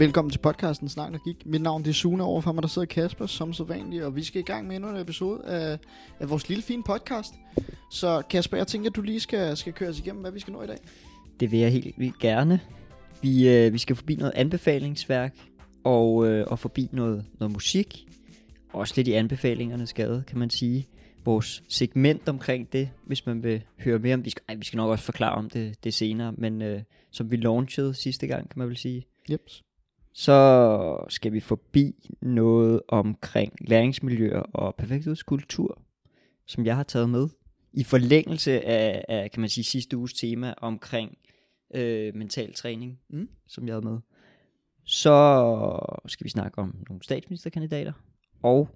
Velkommen til podcasten Snak og Gik. Mit navn det er Sune, overfor mig der sidder Kasper, som så vanligt, og vi skal i gang med endnu en episode af, af vores lille fine podcast. Så Kasper, jeg tænker, at du lige skal, skal køre os igennem, hvad vi skal nå i dag. Det vil jeg helt vildt gerne. Vi, øh, vi skal forbi noget anbefalingsværk, og, øh, og forbi noget, noget musik. Også lidt i anbefalingernes gade, kan man sige. Vores segment omkring det, hvis man vil høre mere om det. Vi skal, ej, vi skal nok også forklare om det, det senere, men øh, som vi launchede sidste gang, kan man vel sige. Yep. Så skal vi forbi noget omkring læringsmiljøer og perfekthedskultur, som jeg har taget med. I forlængelse af, af kan man sige, sidste uges tema omkring øh, mental træning, Mm. som jeg havde med. Så skal vi snakke om nogle statsministerkandidater og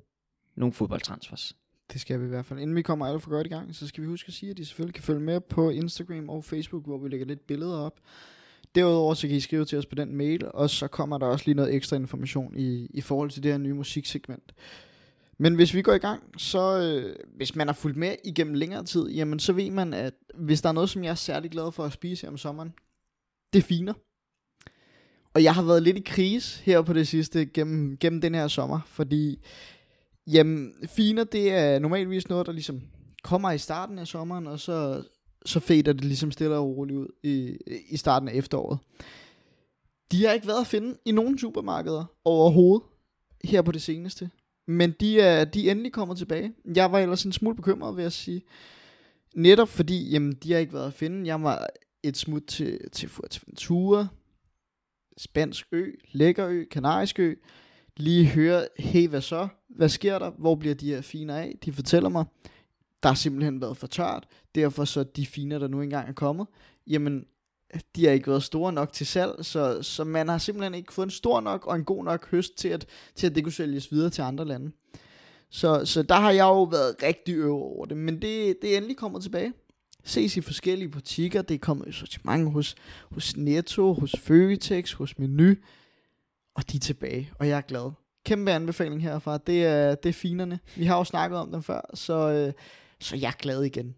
nogle fodboldtransfers. Det skal vi i hvert fald. Inden vi kommer alt for godt i gang, så skal vi huske at sige, at de selvfølgelig kan følge med på Instagram og Facebook, hvor vi lægger lidt billeder op. Derudover så kan I skrive til os på den mail, og så kommer der også lige noget ekstra information i, i forhold til det her nye musiksegment. Men hvis vi går i gang, så øh, hvis man har fulgt med igennem længere tid, jamen så ved man, at hvis der er noget, som jeg er særlig glad for at spise her om sommeren, det er finer. Og jeg har været lidt i krise her på det sidste gennem, gennem den her sommer, fordi jamen, finer det er normalvis noget, der ligesom kommer i starten af sommeren, og så, så fader det ligesom stille og roligt ud i, i starten af efteråret. De har ikke været at finde i nogen supermarkeder overhovedet her på det seneste. Men de er, de er endelig kommet tilbage. Jeg var ellers en smule bekymret, vil jeg sige. Netop fordi, jamen, de har ikke været at finde. Jeg var et smut til, til Fuerteventura, Spansk ø, Lækker ø, Kanarisk ø. Lige høre, hey, hvad så? Hvad sker der? Hvor bliver de her fine af? De fortæller mig, der har simpelthen været for tørt. Derfor så de finer, der nu engang er kommet, jamen, de har ikke været store nok til salg, så, så man har simpelthen ikke fået en stor nok og en god nok høst til, at, til at det kunne sælges videre til andre lande. Så, så der har jeg jo været rigtig øv over det, men det, det er endelig kommet tilbage. Ses i forskellige butikker, det er kommet i sortiment hos, hos Netto, hos Føtex, hos Menu, og de er tilbage, og jeg er glad. Kæmpe anbefaling herfra, det er, det er finerne. Vi har jo snakket om dem før, så, øh, så jeg er glad igen.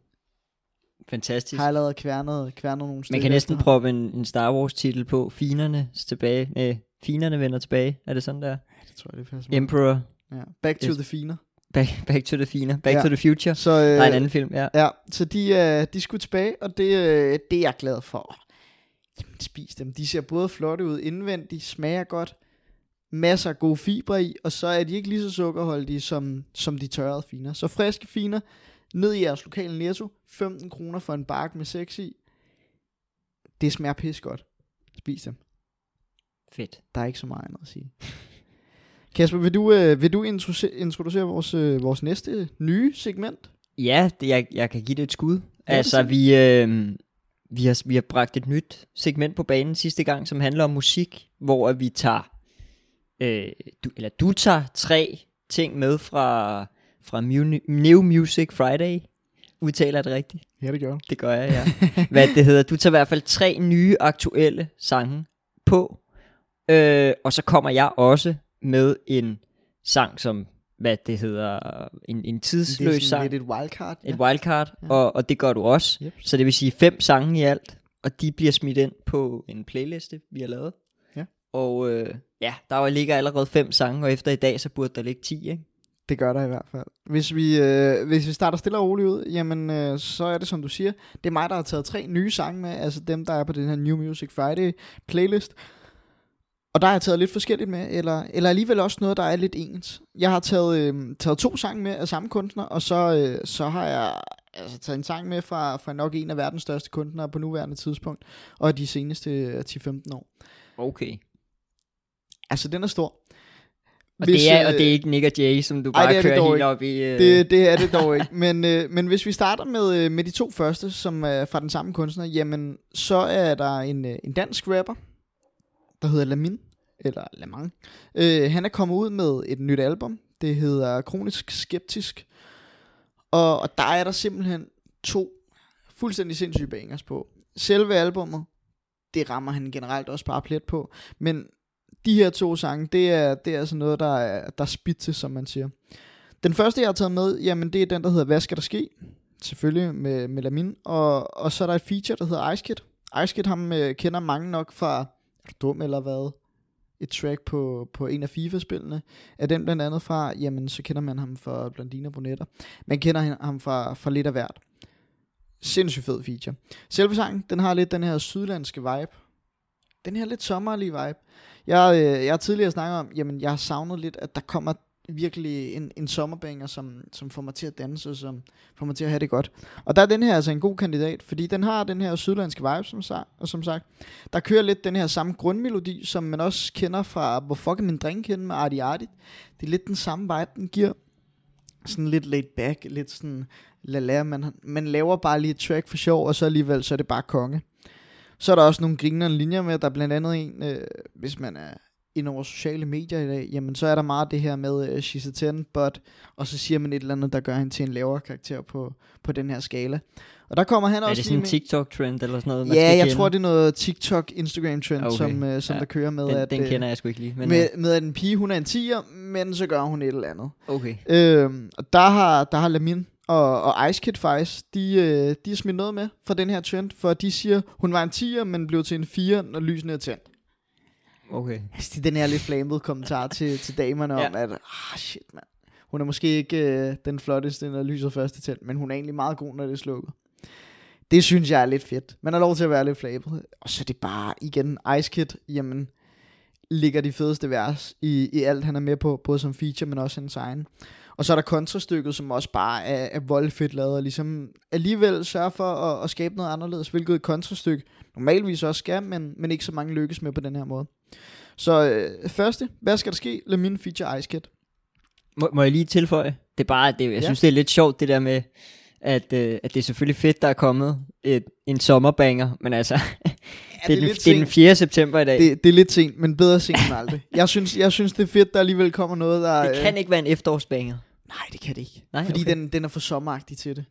Fantastisk. Har allerede kværnet, kværnet nogle stykker. Man kan næsten proppe en, en Star Wars titel på. Finerne tilbage. Nej, finerne vender tilbage. Er det sådan der? Det tror jeg, det passer. Emperor. Ja. Back to Yes. the finer. Back, back to the finer. Back Ja. to the future. Så, øh, Der er en anden film, ja. Ja, så de, øh, de skulle tilbage, og det, øh, det er jeg glad for. Jamen, spis dem. De ser både flotte ud indvendigt, smager godt, masser af gode fibre i, og så er de ikke lige så sukkerholdige som, som de tørrede finer. Så friske finer, ned i jeres lokale netto, 15 kroner for en bakke med 6 i. Det smager pis godt. Spis dem. Fedt. Der er ikke så meget andet at sige. Kasper, vil du, øh, vil du introducere, vores, øh, vores næste nye segment? Ja, det, jeg, jeg kan give det et skud. altså, vi, øh, vi, har, vi har bragt et nyt segment på banen sidste gang, som handler om musik, hvor vi tager, øh, du, eller du tager tre ting med fra, fra Mu- New Music Friday. Udtaler jeg det rigtigt? Ja, det gør du. Det gør jeg, ja. Hvad det hedder. Du tager i hvert fald tre nye aktuelle sange på. Øh, og så kommer jeg også med en sang, som, hvad det hedder, en, en Det tidsløs er sådan sang. lidt et wildcard. Et wildcard, Ja. ja. og, og det gør du også. Yep. Så det vil sige fem sange i alt, og de bliver smidt ind på en playliste, vi har lavet. Ja. Og øh, ja, der ligger allerede fem sange, og efter i dag, så burde der ligge 10, ikke? Det gør der i hvert fald. Hvis vi, øh, hvis vi starter stille og roligt ud, jamen øh, så er det som du siger, det er mig, der har taget tre nye sange med, altså dem, der er på den her New Music Friday playlist. Og der har jeg taget lidt forskelligt med, eller, eller alligevel også noget, der er lidt ens. Jeg har taget, øh, taget to sange med af samme kunstner, og så, øh, så har jeg altså, taget en sang med fra, fra nok en af verdens største kunstnere på nuværende tidspunkt, og de seneste øh, 10-15 år. Okay. Altså, den er stor. Og, Hvis, det er, og øh, det er ikke Nick og Jay, som du ej, bare det er det kører dog helt ikke. op i... Øh, Det, det er det dog ikke. Men, øh, men hvis vi starter med, øh, med de to første, som er fra den samme kunstner, jamen så er der en, øh, en dansk rapper, der hedder Lamin, eller Lamang. Øh, han er kommet ud med et nyt album. Det hedder Kronisk Skeptisk. Og, og der er der simpelthen to fuldstændig sindssyge bangers på. Selve albummet, det rammer han generelt også bare plet på. Men de her to sange, det er, det er altså noget, der er, der er spidt til, som man siger. Den første, jeg har taget med, jamen det er den, der hedder Hvad skal der ske? Selvfølgelig med, Melamin. Og, og så er der et feature, der hedder Ice Kid. Ice Kid, ham øh, kender mange nok fra, er du dum eller hvad? et track på, på en af FIFA-spillene. Er den blandt andet fra, jamen så kender man ham fra Blondiner Brunetter. Man kender ham fra, fra lidt af hvert. Sindssygt fed feature. Selve sangen, den har lidt den her sydlandske vibe. Den her lidt sommerlige vibe. Jeg, øh, jeg har tidligere snakket om, jamen jeg har savnet lidt, at der kommer virkelig en, en sommerbanger, som, som får mig til at danse, som får mig til at have det godt. Og der er den her altså en god kandidat, fordi den har den her sydlandske vibe, som, sagt, og som sagt. Der kører lidt den her samme grundmelodi, som man også kender fra Hvor fuck er min drink henne med Arti Arti. Det er lidt den samme vibe, den giver. Sådan lidt laid back, lidt sådan la man, man laver bare lige et track for sjov, og så alligevel så er det bare konge. Så er der også nogle grinerende linjer med, der er blandt andet en, øh, hvis man er ind over sociale medier i dag, jamen så er der meget det her med, uh, she's a 10, but, og så siger man et eller andet, der gør hende til en lavere karakter på, på den her skala. Og der kommer han er også det sådan en TikTok-trend eller sådan noget? man Ja, jeg kende? tror det er noget TikTok, Instagram trend, Okay. som, uh, som Ja, der kører med, Den, at, den øh, kender jeg sgu ikke lige. Men, med, med at en pige, hun er en tiger, men så gør hun et eller andet. øh, okay. Øhm, og der har, der har Lamin og, og Ice Kid faktisk, de, øh, de har smidt noget med fra den her trend, for de siger, hun var en 10'er, men blev til en 4, når lysene er tændt. Okay. Altså, det er den her lidt flamede kommentar til, til damerne. Ja. om, at, ah shit mand, hun er måske ikke øh, den flotteste, når lyset først er tændt, men hun er egentlig meget god, når det er slukket. Det synes jeg er lidt fedt. Man har lov til at være lidt flabet. Og så er det bare, igen, Ice Kid, jamen, ligger de fedeste vers i, i alt, han er med på, både som feature, men også hans egen. Og så er der kontrastykket, som også bare er, er voldfedt lavet, og ligesom alligevel sørger for at, at skabe noget anderledes, hvilket et kontrastykke normalvis også skal, men, men ikke så mange lykkes med på den her måde. Så øh, første, hvad skal der ske? Lamin feature Ice Kid. Må, må jeg lige tilføje? Det er bare, det, jeg Ja. synes, det er lidt sjovt, det der med, at, øh, at det er selvfølgelig fedt, der er kommet et, en sommerbanger, men altså, ja, det, er den, lidt det er den sent. 4. september i dag. Det, Det, det er lidt sent, men bedre sent end aldrig. Jeg synes, jeg synes, det er fedt, der alligevel kommer noget, der... det kan ikke være en efterårsbanger. Nej, det kan det ikke. Nej, fordi okay. den, den er for sommeragtig til det.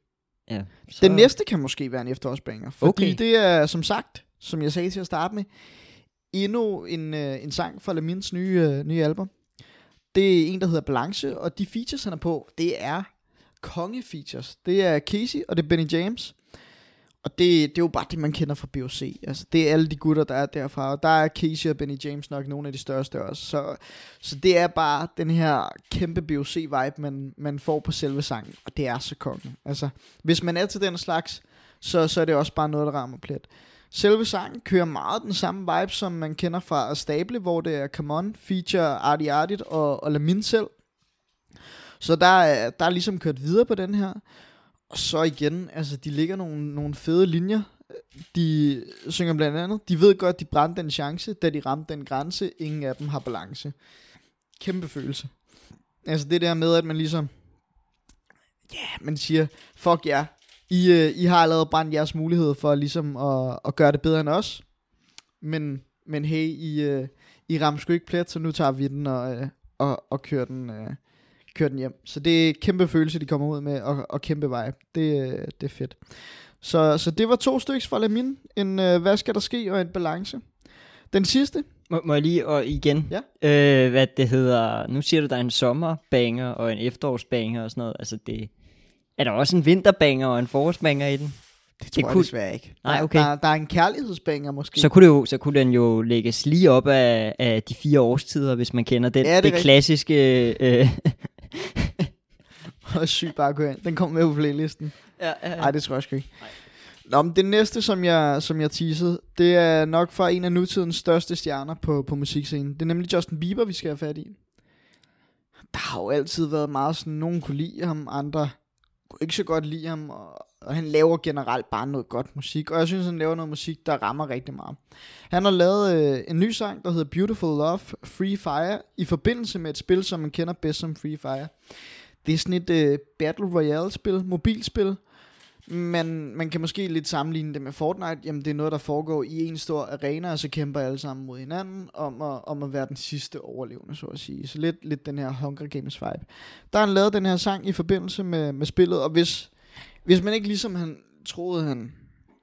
Ja, så, Den næste kan måske være en efterårsbanger. Fordi Okay. det er, som sagt, som jeg sagde til at starte med, endnu en, øh, en sang fra Lamins nye, øh, nye album. Det er en, der hedder Balance, og de features, han er på, det er konge-features. Det er Casey, og det er Benny James. Og det, det er jo bare det, man kender fra BOC. Altså, det er alle de gutter, der er derfra. Og der er Casey og Benny James nok nogle af de største også. Så, så det er bare den her kæmpe BOC-vibe, man, man får på selve sangen. Og det er så kongen. Altså, hvis man er til den slags, så, så er det også bare noget, der rammer plet. Selve sangen kører meget den samme vibe, som man kender fra Stable, hvor det er Come On, feature Artie Artit og, og Lamin selv. Så der der er ligesom kørt videre på den her. Og så igen, altså de ligger nogle, nogle fede linjer. De synger blandt andet, de ved godt, de brændte en chance, da de ramte den grænse. Ingen af dem har balance. Kæmpe følelse. Altså det der med, at man ligesom, ja, yeah, man siger, fuck jer, I, øh, I har allerede brændt jeres mulighed for ligesom at, at gøre det bedre end os. Men, men hey, I, øh, I rammer sgu ikke plet, så nu tager vi den og, øh, og, og kører den, øh, kører den hjem. Så det er kæmpe følelse, de kommer ud med, og, og kæmpe vibe. Det, øh, det er fedt. Så, så det var to stykker fra Lamin. En øh, hvad skal der ske, og en balance. Den sidste, må, må jeg lige, og igen, Ja. øh, hvad det hedder, nu siger du, der er en sommerbanger og en efterårsbanger og sådan noget, altså det, er der også en vinterbanger og en forårsbanger i den? det tror det jeg kunne- desværre ikke. Nej, Der- okay. Der, der er en kærlighedsbanger måske. Så kunne, det jo, så kunne den jo lægges lige op af, af de fire årstider, hvis man kender den, Ja, det det, klassiske... Øh, Og sygt bare gå ind. Den kommer med på playlisten. ja, Nej, det tror jeg sgu ikke. Nå, men det næste, som jeg, som jeg teasede, det er nok fra en af nutidens største stjerner på, på musikscenen. Det er nemlig Justin Bieber, vi skal have fat i. Der har jo altid været meget sådan, nogen kunne lide ham, andre kunne ikke så godt lide ham, og, og han laver generelt bare noget godt musik, og jeg synes, han laver noget musik, der rammer rigtig meget. Han har lavet øh, en ny sang, der hedder Beautiful Love, Free Fire, i forbindelse med et spil, som man kender bedst som Free Fire. Det er sådan et øh, Battle Royale-spil, mobilspil, men man kan måske lidt sammenligne det med Fortnite. Jamen, det er noget, der foregår i en stor arena, og så kæmper alle sammen mod hinanden om at, om at være den sidste overlevende, så at sige. Så lidt, lidt den her Hunger Games vibe. Der har han lavet den her sang i forbindelse med, med spillet, og hvis, hvis man ikke ligesom han troede, han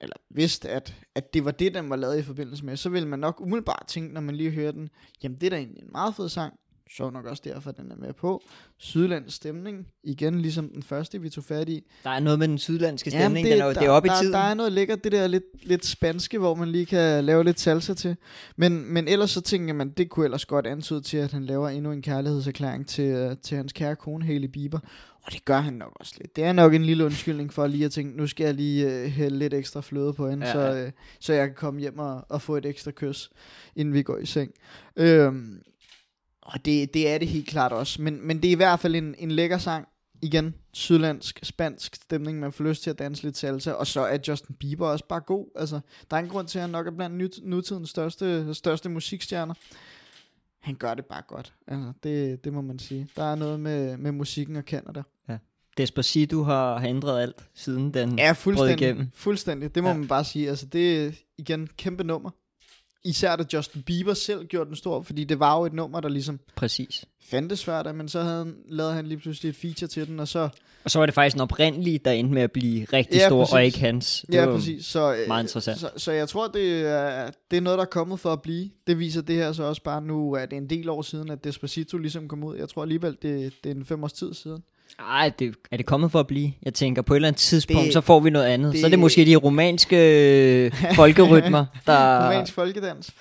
eller vidste, at, at det var det, den var lavet i forbindelse med, så ville man nok umiddelbart tænke, når man lige hører den, jamen det er da egentlig en meget fed sang sjov nok også derfor, den er med på. Sydlands stemning, igen ligesom den første, vi tog fat i. Der er noget med den sydlandske Jamen, stemning, den er, der, det er oppe der, i tiden. Der er noget lækkert, det der lidt, lidt spanske, hvor man lige kan lave lidt salsa til. Men, men ellers så tænker man, det kunne ellers godt antyde til, at han laver endnu en kærlighedserklæring til, øh, til hans kære kone, Hailey Bieber. Og det gør han nok også lidt. Det er nok en lille undskyldning for lige at tænke, nu skal jeg lige øh, hælde lidt ekstra fløde på hende, ja, ja. Så, øh, så jeg kan komme hjem og, og få et ekstra kys, inden vi går i seng. Øhm, og det, det er det helt klart også. Men, men det er i hvert fald en, en lækker sang. Igen, sydlandsk, spansk stemning, man får lyst til at danse lidt salsa. Og så er Justin Bieber også bare god. Altså, der er en grund til, at han nok er blandt nutidens største, største musikstjerner. Han gør det bare godt. Altså, det, det må man sige. Der er noget med, med musikken og Canada. Despacito har, har ændret alt, siden den Ja, brød fuldstændig. igennem. Fuldstændig. Det må Ja. ja. man bare sige. Altså, det er igen kæmpe nummer. Især da Justin Bieber selv gjorde den stor, fordi det var jo et nummer, der ligesom Præcis. fandtes af, men så havde han, lavede han lige pludselig et feature til den, og så... Og så var det faktisk den oprindelige, der endte med at blive rigtig Ja, stor, præcis. og ikke hans. Det Ja, præcis. Så, øh, meget interessant. Så, så jeg tror, det er, det er noget, der er kommet for at blive. Det viser det her så også bare nu, at det er en del år siden, at Despacito ligesom kom ud. Jeg tror alligevel, det, det er en fem års tid siden. Ej, det, er det kommet for at blive? Jeg tænker, på et eller andet tidspunkt, Det- så får vi noget andet. Det, så er det måske de romanske øh, folkerytmer, der... Romansk folkedans.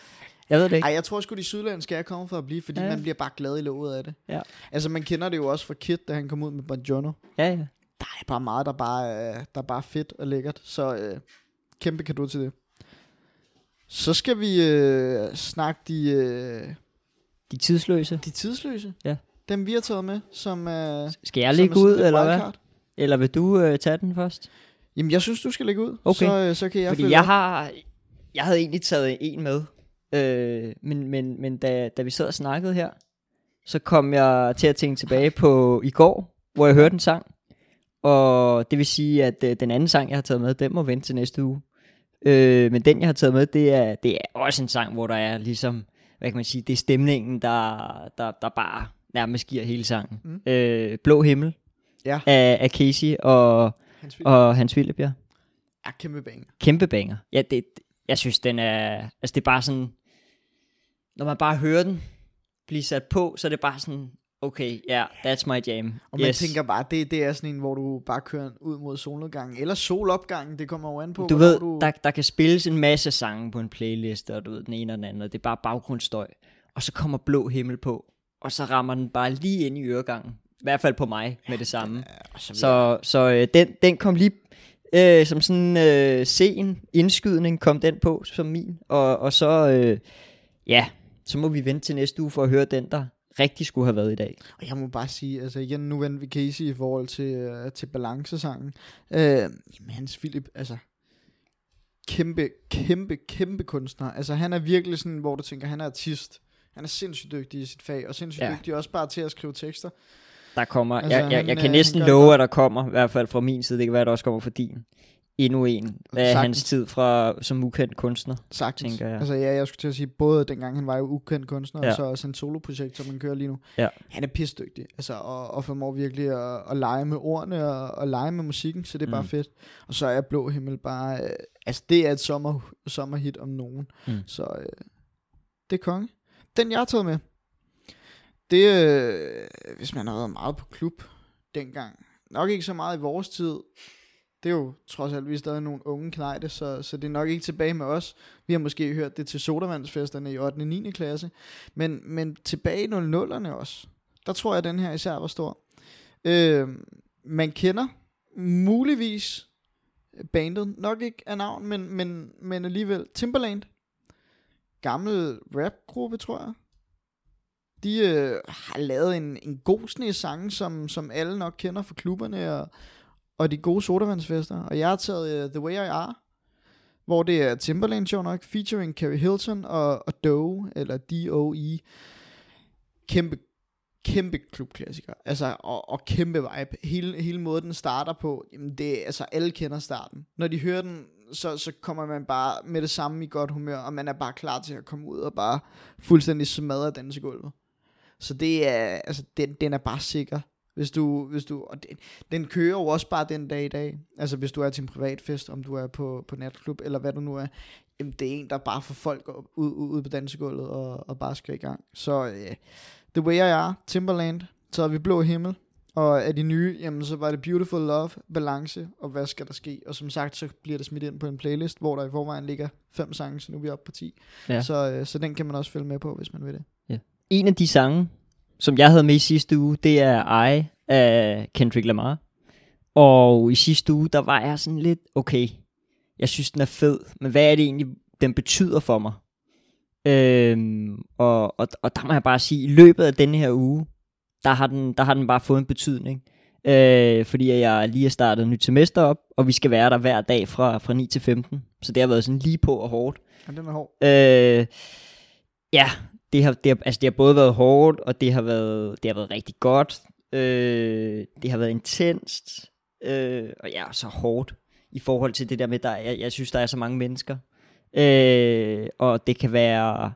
Jeg ved det ikke. Ej, jeg tror sgu, de sydlandske er kommet for at blive, fordi Ja. man bliver bare glad i låget af det. Ja. Altså, man kender det jo også fra Kid, da han kom ud med Bonjono. Ja, ja. Der er bare meget, der bare, er- der er bare fedt og lækkert. Så øh, kæmpe kado til det. Så skal vi øh, snakke de, øh, De tidsløse. de tidsløse. Ja. Dem vi har taget med, som er... Skal jeg lægge ud, eller hvad? Eller vil du øh, tage den først? Jamen, jeg synes, du skal lægge ud. Okay. Så, øh, så kan jeg Fordi jeg op. har... Jeg havde egentlig taget en med. Øh, men men, men da, da vi sad og snakkede her, så kom jeg til at tænke tilbage på i går, hvor jeg hørte en sang. Og det vil sige, at øh, den anden sang, jeg har taget med, den må vente til næste uge. Øh, men den, jeg har taget med, det er, det er også en sang, hvor der er ligesom, hvad kan man sige, det er stemningen, der, der, der bare nærmest giver hele sangen. Mm. Øh, Blå Himmel Ja. af, af Casey og, Hans Philip. og Hans Philip, ja. Ja, kæmpe banger. Kæmpe banger. Ja, det, jeg synes, den er... Altså, det er bare sådan... Når man bare hører den blive sat på, så er det bare sådan... Okay, ja, yeah, that's my jam. Og man tænker bare, det, det er sådan en, hvor du bare kører ud mod solnedgangen. Eller solopgangen, det kommer jo an på. du ved, du... der, der kan spilles en masse sange på en playlist, og du ved, den ene og den anden, og det er bare baggrundsstøj. Og så kommer blå himmel på, og så rammer den bare lige ind i øregangen. I hvert fald på mig med det samme. Ja, og så, så Så, så øh, den, den kom lige øh, som sådan øh, sen indskydning, kom den på som min. Og, og så, øh, ja, så må vi vente til næste uge for at høre den, der rigtig skulle have været i dag. Og jeg må bare sige, altså igen, nu vendte vi Casey i forhold til, øh, til balancesangen. Øh, jamen Hans Philip, altså kæmpe, kæmpe, kæmpe kunstner. Altså han er virkelig sådan, hvor du tænker, han er artist. Han er sindssygt dygtig i sit fag, og sindssygt Ja. dygtig også bare til at skrive tekster. Der kommer, Altså, jeg, jeg, han, jeg øh, kan han næsten love, at der kommer, i hvert fald fra min side, det kan være, at der også kommer fra din, endnu en af Sagtens. hans tid fra, som ukendt kunstner. Sagtens. Tænker jeg. Altså ja, jeg skulle til at sige, både dengang han var jo ukendt kunstner, ja. Og så også en soloprojekt, som man kører lige nu. Ja. Han er pisdygtig, altså, og, og formår virkelig at, at lege med ordene og, og lege med musikken, så det er bare Mm. fedt. Og så er Blå Himmel bare, øh, altså det er et sommer, sommerhit om nogen. Mm. Så øh, det er konge. Den jeg har taget med, det øh, hvis man har været meget på klub dengang, nok ikke så meget i vores tid, det er jo trods alt, vi er stadig nogle unge knejde, så, så det er nok ikke tilbage med os. Vi har måske hørt det til sodavandsfesterne i 8. og 9. klasse. Men, men tilbage i 00'erne også. Der tror jeg, at den her især var stor. Øh, man kender muligvis bandet, nok ikke af navn, men, men, men alligevel Timberland. Gammel rapgruppe, tror jeg. De øh, har lavet en, en god sne sang, som, som alle nok kender fra klubberne og, og de gode sodavandsfester. Og jeg har taget uh, The Way I Are, hvor det er Timberland show nok, featuring Carrie Hilton og, og Doe, eller D-O-E. Kæmpe, kæmpe klubklassiker. Altså, og, og kæmpe vibe. Hele, hele måden, den starter på, jamen det, altså alle kender starten. Når de hører den, så, så kommer man bare med det samme i godt humør, og man er bare klar til at komme ud og bare fuldstændig smadre dansegulvet. Så det er, altså, den, den er bare sikker. Hvis du, hvis du, og den, den kører jo også bare den dag i dag. Altså hvis du er til en privatfest, om du er på, på natklub, eller hvad du nu er. Jamen det er en, der bare får folk ud, ud, ud på dansegulvet og, og bare skal i gang. Så uh, The Way I Are, Timberland, så er vi Blå Himmel, og af de nye, jamen så var det Beautiful Love, Balance og Hvad skal der ske? Og som sagt, så bliver det smidt ind på en playlist, hvor der i forvejen ligger fem sange, så nu er vi oppe på 10. Ja. Så, øh, så den kan man også følge med på, hvis man vil det. En af de sange, som jeg havde med i sidste uge, det er I af Kendrick Lamar. Og i sidste uge, der var jeg sådan lidt, okay, jeg synes, den er fed, men hvad er det egentlig, den betyder for mig? Øhm, og, og, og der må jeg bare sige, i løbet af denne her uge, der har den, der har den bare fået en betydning. Øh, fordi jeg lige har startet nyt semester op, og vi skal være der hver dag fra, fra 9 til 15. Så det har været sådan lige på og hårdt. Og den er hård. Øh, ja, det har, det, har, altså det har både været hårdt, og det har været, det har været rigtig godt. Øh, det har været intenst, øh, og ja, så hårdt i forhold til det der med, der, jeg, jeg synes, der er så mange mennesker. Øh, og det kan være,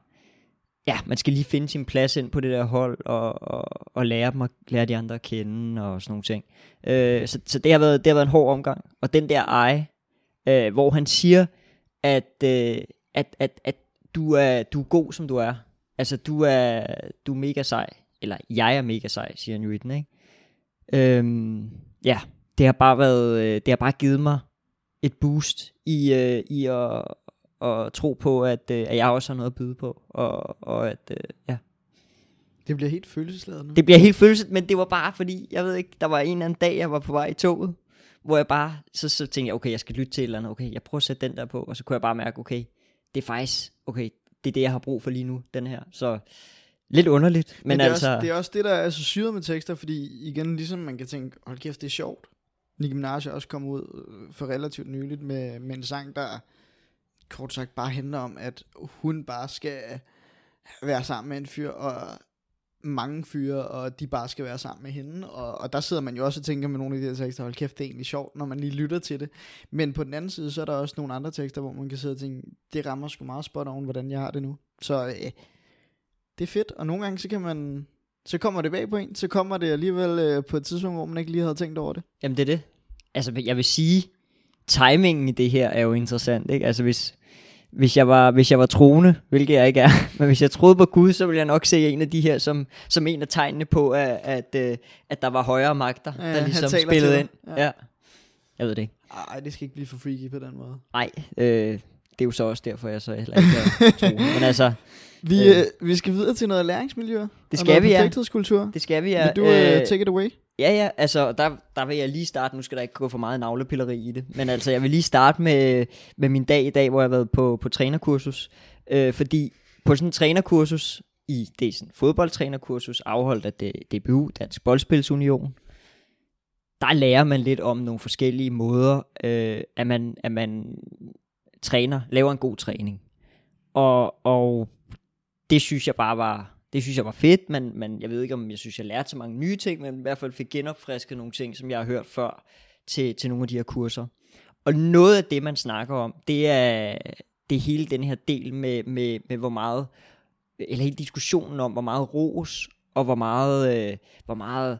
ja, man skal lige finde sin plads ind på det der hold, og, og, og lære dem at lære de andre at kende, og sådan nogle ting. Øh, så så det, har været, det har været en hård omgang. Og den der ej, øh, hvor han siger, at, øh, at, at, at du, er, du er god, som du er. Altså, du er, du er mega sej. Eller, jeg er mega sej, siger han jo i den, ikke? Øhm, ja, det har bare været, øh, det har bare givet mig et boost i, øh, i at, at tro på, at, øh, at jeg også har noget at byde på. Og, og at, øh, ja. Det bliver helt følelsesladet nu. Det bliver helt følelset, men det var bare fordi, jeg ved ikke, der var en eller anden dag, jeg var på vej i toget, hvor jeg bare, så, så tænkte jeg, okay, jeg skal lytte til et eller andet, okay, jeg prøver at sætte den der på, og så kunne jeg bare mærke, okay, det er faktisk, okay, det er det, jeg har brug for lige nu, den her. Så lidt underligt, men, Men det er, altså, også, det er også det, der er så syret med tekster, fordi igen, ligesom man kan tænke, hold kæft, det er sjovt. Nicki Minaj er også kommet ud øh, for relativt nyligt med, med en sang, der kort sagt bare handler om, at hun bare skal være sammen med en fyr, og mange fyre, og de bare skal være sammen med hende. Og, og der sidder man jo også og tænker med nogle af de her tekster, hold kæft, det er egentlig sjovt, når man lige lytter til det. Men på den anden side, så er der også nogle andre tekster, hvor man kan sidde og tænke, det rammer sgu meget spot on, hvordan jeg har det nu. Så øh, det er fedt, og nogle gange så kan man, så kommer det bag på en, så kommer det alligevel øh, på et tidspunkt, hvor man ikke lige havde tænkt over det. Jamen det er det. Altså jeg vil sige, timingen i det her er jo interessant, ikke? Altså hvis, hvis jeg var, hvis jeg var troende, hvilket jeg ikke er, men hvis jeg troede på Gud, så ville jeg nok se en af de her som, som en af tegnene på, at, at, øh, at der var højere magter, Ja, der ligesom spillede ind. Ja. Ja. Jeg ved det ikke. Ej, det skal ikke blive for freaky på den måde. Nej, øh, det er jo så også derfor, jeg så heller ikke er troende. Men altså, Vi, Øh. øh, vi skal videre til noget læringsmiljø. det skal vi, ja. Det skal vi, Ja, ja. Vil du øh, take it away? Ja, ja, altså der, der vil jeg lige starte, nu skal der ikke gå for meget navlepilleri i det, men altså jeg vil lige starte med, med min dag i dag, hvor jeg har været på, på trænerkursus, øh, fordi på sådan en trænerkursus, i det er sådan en fodboldtrænerkursus, afholdt af DBU, Dansk Boldspilsunion, der lærer man lidt om nogle forskellige måder, øh, at, man, at man træner, laver en god træning. Og, og det synes jeg bare var, det synes jeg var fedt, men, men jeg ved ikke, om jeg synes, jeg lærte så mange nye ting, men i hvert fald fik genopfrisket nogle ting, som jeg har hørt før til, til nogle af de her kurser. Og noget af det, man snakker om, det er, det er hele den her del med, med, med hvor meget, eller hele diskussionen om, hvor meget ros, og hvor meget, øh, hvor meget,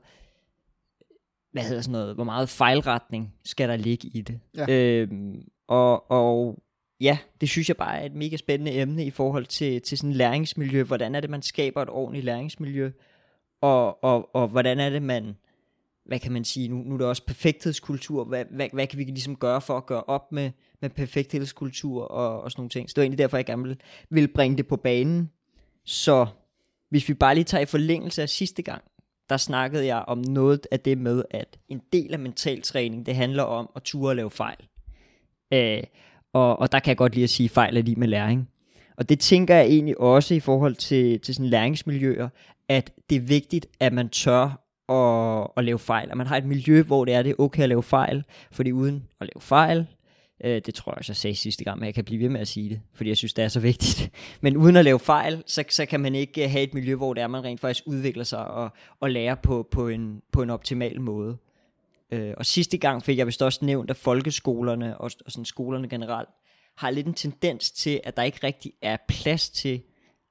hvad hedder sådan noget, hvor meget fejlretning skal der ligge i det. Ja. Øhm, og, og ja, det synes jeg bare er et mega spændende emne i forhold til, til sådan læringsmiljø. Hvordan er det, man skaber et ordentligt læringsmiljø? Og, og, og hvordan er det, man, hvad kan man sige, nu, nu er det også perfekthedskultur. Hvad, hvad, hvad kan vi ligesom gøre for at gøre op med, med perfekthedskultur og, og sådan nogle ting? Så det var egentlig derfor, jeg gerne ville, ville bringe det på banen. Så hvis vi bare lige tager i forlængelse af sidste gang, der snakkede jeg om noget af det med, at en del af mental træning, det handler om at ture og lave fejl. Øh, og, og der kan jeg godt lide at sige, at fejl er lige med læring. Og det tænker jeg egentlig også i forhold til, til sådan læringsmiljøer, at det er vigtigt, at man tør at, at lave fejl. At man har et miljø, hvor det er, det er okay at lave fejl. Fordi uden at lave fejl, øh, det tror jeg også, jeg sagde sidste gang, men jeg kan blive ved med at sige det, fordi jeg synes, det er så vigtigt. Men uden at lave fejl, så, så kan man ikke øh, have et miljø, hvor det er, man rent faktisk udvikler sig og, og lærer på, på, en, på en optimal måde. Øh, og sidste gang fik jeg vist også nævnt, at folkeskolerne og, og sådan skolerne generelt har lidt en tendens til, at der ikke rigtig er plads til,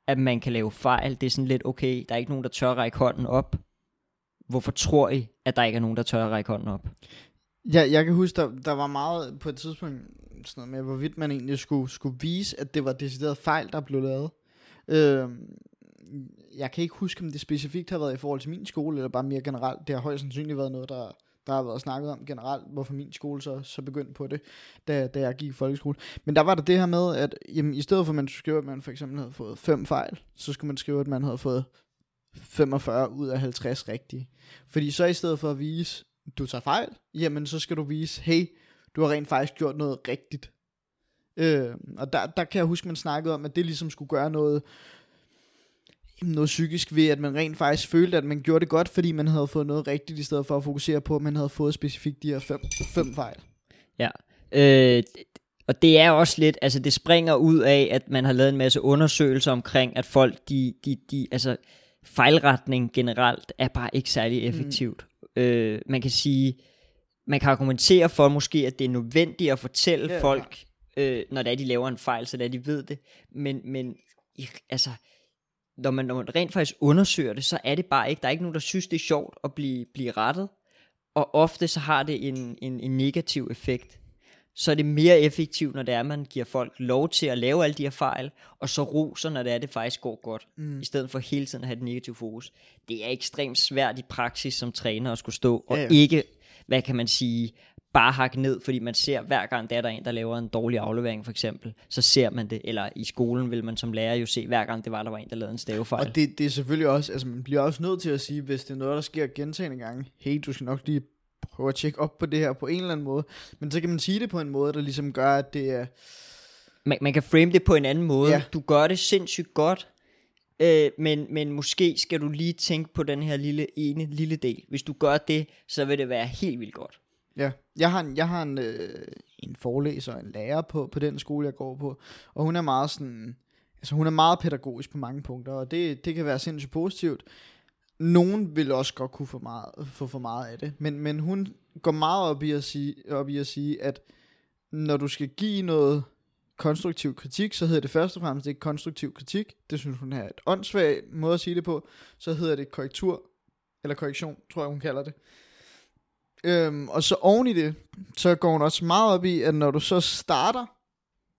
at man kan lave fejl. Det er sådan lidt, okay, der er ikke nogen, der tør at række hånden op. Hvorfor tror I, at der ikke er nogen, der tør at række hånden op? Ja, jeg kan huske, der, der var meget på et tidspunkt sådan noget med, hvorvidt man egentlig skulle, skulle vise, at det var decideret fejl, der blev lavet. Øh, jeg kan ikke huske, om det specifikt har været i forhold til min skole, eller bare mere generelt. Det har højst sandsynligt været noget, der, der har været snakket om generelt, hvorfor min skole så, så begyndte på det, da, da jeg gik i folkeskole. Men der var der det her med, at jamen, i stedet for at man skulle skrive, at man for eksempel havde fået fem fejl, så skulle man skrive, at man havde fået 45 ud af 50 rigtige. Fordi så i stedet for at vise, du tager fejl, jamen så skal du vise, hey, du har rent faktisk gjort noget rigtigt. Øh, og der, der kan jeg huske, man snakkede om, at det ligesom skulle gøre noget, noget psykisk ved, at man rent faktisk følte, at man gjorde det godt, fordi man havde fået noget rigtigt, i stedet for at fokusere på, at man havde fået specifikt de her fem, fem fejl. Ja, øh, og det er også lidt, altså det springer ud af, at man har lavet en masse undersøgelser omkring, at folk, de, de, de altså fejlretning generelt er bare ikke særlig effektivt. Mm. Øh, man kan sige, man kan argumentere for måske, at det er nødvendigt at fortælle ja, folk, øh, når det er, de laver en fejl, så det er, de ved det. Men, men altså, når man, når man rent faktisk undersøger det, så er det bare ikke, der er ikke nogen, der synes, det er sjovt at blive, blive rettet. Og ofte så har det en, en, en negativ effekt. Så er det mere effektivt, når det er, at man giver folk lov til at lave alle de her fejl, og så roser, når det er, det faktisk går godt, mm. i stedet for hele tiden at have et negativt fokus. Det er ekstremt svært i praksis som træner at skulle stå, og ja, ja. ikke, hvad kan man sige, bare hakke ned, fordi man ser hver gang, der er der en, der laver en dårlig aflevering for eksempel, så ser man det, eller i skolen vil man som lærer jo se, hver gang det var, der var en, der lavede en stavefejl. Og det, det er selvfølgelig også, altså man bliver også nødt til at sige, hvis det er noget, der sker gentagende gange, hey, du skal nok lige prøve at tjekke op på det her på en eller anden måde, men så kan man sige det på en måde, der ligesom gør, at det er... Man, man kan frame det på en anden måde. Ja. Du gør det sindssygt godt, Øh, men, men måske skal du lige tænke på den her lille ene lille del. Hvis du gør det, så vil det være helt vildt godt. Ja, jeg har en, jeg har en, øh, en forelæser, en lærer på, på den skole, jeg går på, og hun er meget sådan, altså hun er meget pædagogisk på mange punkter, og det, det kan være sindssygt positivt. Nogen vil også godt kunne få, meget, få for meget af det, men, men hun går meget op i, at sige, op i at sige, at når du skal give noget konstruktiv kritik, så hedder det først og fremmest ikke konstruktiv kritik. Det synes hun er et åndssvagt måde at sige det på. Så hedder det korrektur, eller korrektion, tror jeg hun kalder det. Øhm, og så oven i det, så går hun også meget op i, at når du så starter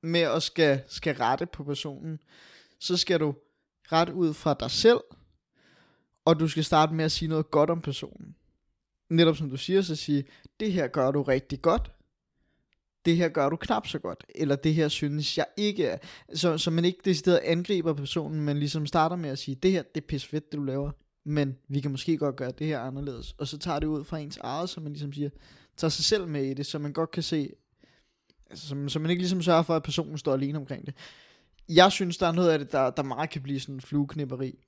med at skal, skal rette på personen, så skal du rette ud fra dig selv, og du skal starte med at sige noget godt om personen. Netop som du siger, så sige, det her gør du rigtig godt, det her gør du knap så godt, eller det her synes jeg ikke er. Så, så man ikke decideret angriber personen, men ligesom starter med at sige, det her, det er pis fedt, det du laver men vi kan måske godt gøre det her anderledes. Og så tager det ud fra ens eget, så man ligesom siger, tager sig selv med i det, så man godt kan se, altså, så, så man ikke ligesom sørger for, at personen står alene omkring det. Jeg synes, der er noget af det, der, der meget kan blive sådan en flueknipperi,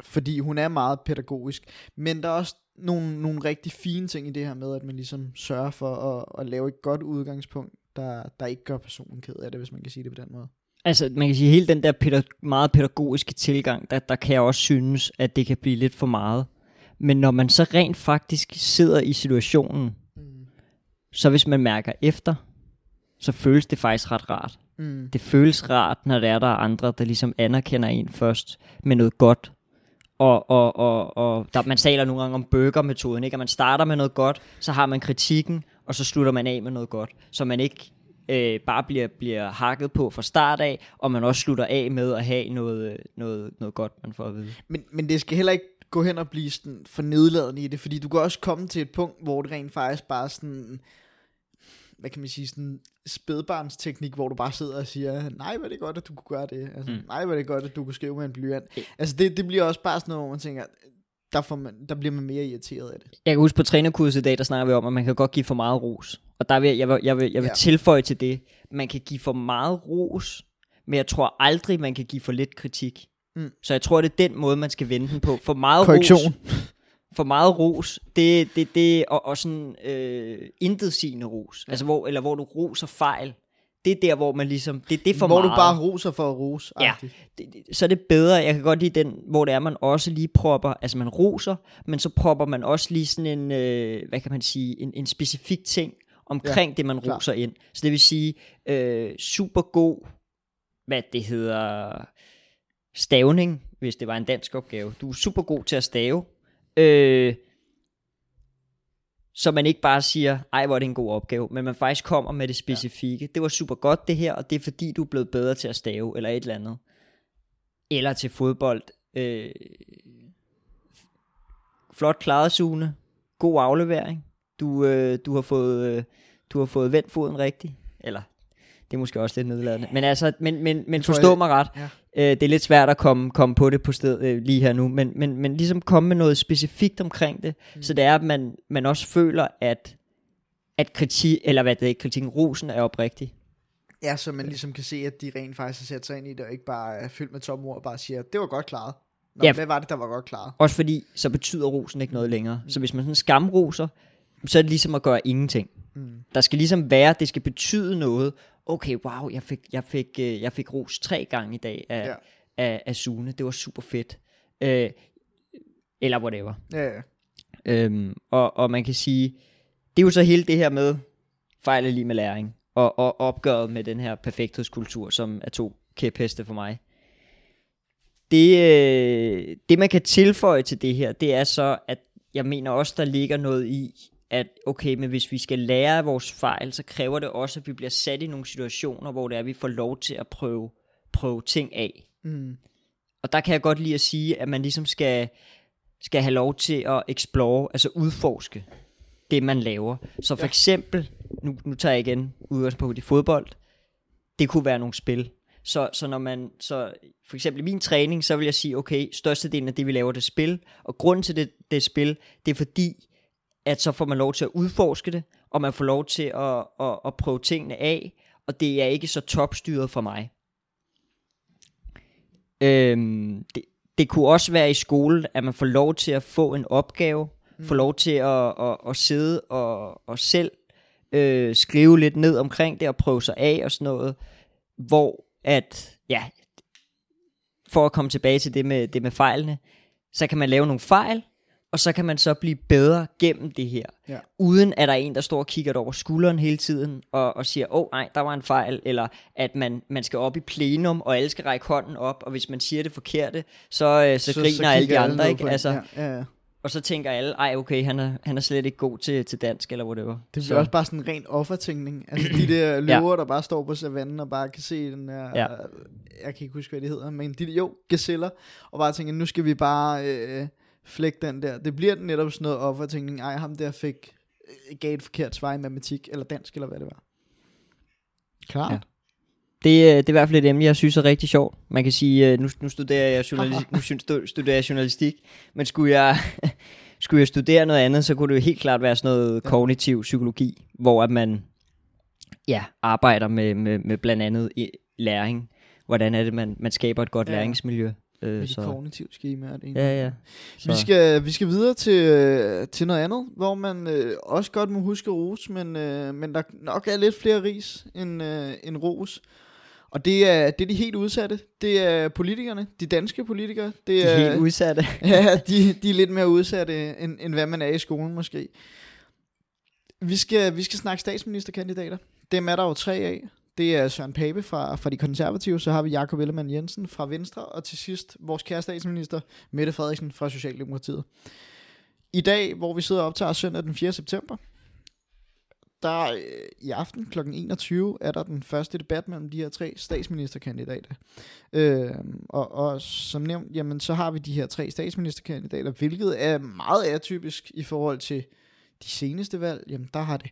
fordi hun er meget pædagogisk, men der er også nogle, nogle rigtig fine ting i det her med, at man ligesom sørger for at, at lave et godt udgangspunkt, der, der ikke gør personen ked af det, hvis man kan sige det på den måde. Altså, man kan sige, hele den der pædag- meget pædagogiske tilgang, der, der kan jeg også synes, at det kan blive lidt for meget. Men når man så rent faktisk sidder i situationen, mm. så hvis man mærker efter, så føles det faktisk ret rart. Mm. Det føles rart, når der er der andre, der ligesom anerkender en først med noget godt. Og, og, og, og der, man taler nogle gange om burger-metoden, ikke? at man starter med noget godt, så har man kritikken, og så slutter man af med noget godt. Så man ikke øh, bare bliver, bliver hakket på fra start af, og man også slutter af med at have noget, noget, noget godt, man får at vide. Men, men det skal heller ikke gå hen og blive sådan for nedladende i det, fordi du kan også komme til et punkt, hvor det rent faktisk bare sådan, hvad kan man sige, sådan spædbarnsteknik, hvor du bare sidder og siger, nej, hvor er det godt, at du kunne gøre det. Altså, mm. Nej, hvor er det godt, at du kunne skrive med en blyant. Altså, det, det bliver også bare sådan noget, hvor man tænker, der, får man, der bliver man mere irriteret af det. Jeg kan huske på trænerkurset i dag, der snakker vi om, at man kan godt give for meget ros. Og der vil jeg, vil, jeg vil, jeg vil ja. tilføje til det, man kan give for meget ros, men jeg tror aldrig, man kan give for lidt kritik. Mm. Så jeg tror, det er den måde, man skal vende den på. For meget Korrektion. ros. For meget ros, det, det, det og, og sådan øh, intetsigende ros. Ja. Altså hvor, eller hvor du roser fejl det er der, hvor man ligesom, det, det er for hvor meget. Hvor du bare roser for at rose. Ja, det, det, så er det bedre, jeg kan godt lide den, hvor det er, man også lige propper, altså man roser, men så propper man også lige sådan en, øh, hvad kan man sige, en, en specifik ting omkring ja, det, man roser klar. ind. Så det vil sige, øh, super god, hvad det hedder, stavning, hvis det var en dansk opgave. Du er super god til at stave. Øh, så man ikke bare siger, ej hvor er det en god opgave, men man faktisk kommer med det specifikke. Ja. Det var super godt det her, og det er fordi du er blevet bedre til at stave, eller et eller andet. Eller til fodbold, Øh, flot klaret, Sune. God aflevering. Du, øh, du, har fået, øh, du har fået vendt foden rigtigt. Eller, det er måske også lidt nedladende. Men altså, men, men, men forstå jeg- mig ret. Ja. Øh, det er lidt svært at komme, komme på det på sted øh, lige her nu, men, men, men ligesom komme med noget specifikt omkring det, mm. så det er, at man, man også føler, at, at kritik, eller hvad det er, ikke, kritikken, rosen er oprigtig. Ja, så man ligesom kan se, at de rent faktisk har sat sig ind i det, og ikke bare er fyldt med tomme ord, og bare siger, det var godt klaret. Nå, Ja. hvad var det, der var godt klaret? Også fordi, så betyder rosen ikke noget længere. Så hvis man sådan skamroser, så er det ligesom at gøre ingenting. Mm. Der skal ligesom være, det skal betyde noget. Okay, wow, jeg fik, jeg fik, øh, jeg fik ros tre gange i dag af, Ja. ja. af, af Sune. Det var super fedt. Øh, eller whatever. Ja, ja. Øhm, og, og man kan sige, det er jo så hele det her med fejl er lige med læring, og, og opgøret med den her perfekthedskultur, som er to kæpheste for mig. Det, øh, det man kan tilføje til det her, det er så, at jeg mener også, der ligger noget i, at okay, men hvis vi skal lære af vores fejl, så kræver det også, at vi bliver sat i nogle situationer, hvor det er, at vi får lov til at prøve, prøve ting af. Mm. Og der kan jeg godt lide at sige, at man ligesom skal, skal have lov til at explore, altså udforske det, man laver. Så for Ja. eksempel, nu, nu tager jeg igen udgangspunkt i fodbold, det kunne være nogle spil. Så, så når man, så for eksempel i min træning, så vil jeg sige, okay, størstedelen af det, vi laver, det er spil. Og grunden til det, det er spil, det er fordi, at så får man lov til at udforske det, og man får lov til at, at, at prøve tingene af, og det er ikke så topstyret for mig. Øhm, det, det kunne også være i skole, at man får lov til at få en opgave, mm. får lov til at, at, at sidde og, og selv øh, skrive lidt ned omkring det og prøve sig af og sådan noget, hvor at, ja, for at komme tilbage til det med, det med fejlene, så kan man lave nogle fejl, og så kan man så blive bedre gennem det her. Ja. Uden at der er en, der står og kigger det over skulderen hele tiden, og, og siger, åh oh, nej, der var en fejl, eller at man, man skal op i plenum, og alle skal række hånden op, og hvis man siger det forkerte, så, øh, så, så griner alle de andre, ned ikke? Altså, Ja, ja, ja. Og så tænker alle, ej okay, han er, han er slet ikke god til, til dansk, eller whatever. Det bliver så, også bare sådan en ren offertænkning. Altså de der løver, ja. der bare står på savannen og bare kan se den der... Ja. Jeg kan ikke huske, hvad de hedder, men de jo, gazeller. Og bare tænker, nu skal vi bare øh, flække den der. Det bliver netop sådan noget offertænkning. Ej, ham der fik øh, gav et forkert svar i matematik, eller dansk, eller hvad det var. Klart. Ja. Det, øh, det er i hvert fald et emne, jeg synes er rigtig sjovt. Man kan sige, øh, nu, nu, studerer jeg journalistik, nu studerer jeg journalistik, men skulle jeg, skulle jeg studere noget andet, så kunne det jo helt klart være sådan noget Ja. kognitiv psykologi, hvor at man ja, arbejder med, med, med blandt andet læring. Hvordan er det, man, man skaber et godt ja. læringsmiljø. Med Øh, de så, kognitive skemaer. Det ja, ja. Vi skal, vi skal videre til, øh, til noget andet, hvor man øh, også godt må huske ros, men, øh, men der nok er lidt flere ris end, øh, end ros. Og det er, det er de helt udsatte. Det er politikerne, de danske politikere. Det De er, er helt udsatte. ja, de, de er lidt mere udsatte, end, end hvad man er i skolen måske. Vi skal, vi skal snakke statsministerkandidater. Dem er der jo tre af. Det er Søren Pape fra, fra de konservative, så har vi Jakob Ellemann Jensen fra Venstre, og til sidst vores kære statsminister, Mette Frederiksen fra Socialdemokratiet. I dag, hvor vi sidder og optager søndag den 4. september, der øh, i aften kl. 21 er der den første debat mellem de her tre statsministerkandidater. Øh, og, og som nævnt, jamen, så har vi de her tre statsministerkandidater, hvilket er meget atypisk i forhold til de seneste valg. Jamen, der har det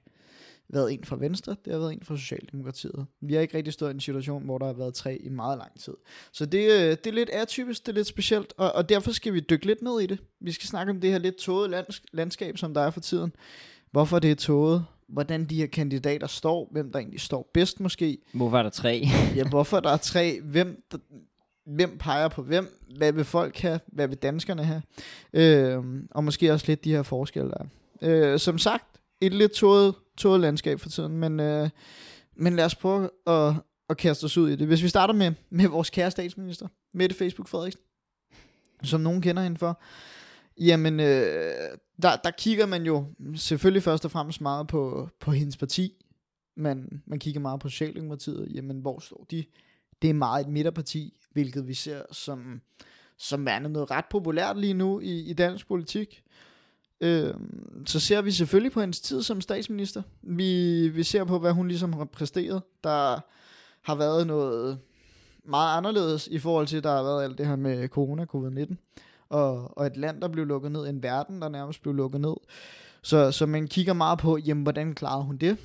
været en fra Venstre, det har været en fra Socialdemokratiet. Vi har ikke rigtig stået i en situation, hvor der har været tre i meget lang tid. Så det, øh, det er lidt atypisk, det er lidt specielt, og, og derfor skal vi dykke lidt ned i det. Vi skal snakke om det her lidt tåget lands, landskab, som der er for tiden. Hvorfor det er tåget, hvordan de her kandidater står, hvem der egentlig står bedst måske, Hvorfor er der tre? ja, hvorfor der er tre, hvem, der, hvem peger på hvem, hvad vil folk have, hvad vil danskerne have, øh, og måske også lidt de her forskelle der er. Øh, som sagt, et lidt tåget, tåget landskab for tiden, men, øh, men lad os prøve at, at kaste os ud i det. Hvis vi starter med, med vores kære statsminister, Mette Facebook Frederiksen, som nogen kender hende for, jamen, øh, der, der kigger man jo selvfølgelig først og fremmest meget på, på hendes parti, man, man kigger meget på Socialdemokratiet, jamen hvor står de? Det er meget et midterparti, hvilket vi ser som, som værende noget ret populært lige nu i, i dansk politik. Øh, så ser vi selvfølgelig på hendes tid som statsminister. Vi, vi ser på, hvad hun ligesom har præsteret. Der har været noget, meget anderledes i forhold til, at der har været alt det her med corona, covid-19, og, og et land, der blev lukket ned, en verden, der nærmest blev lukket ned. Så, så man kigger meget på, jamen, hvordan klarede hun det?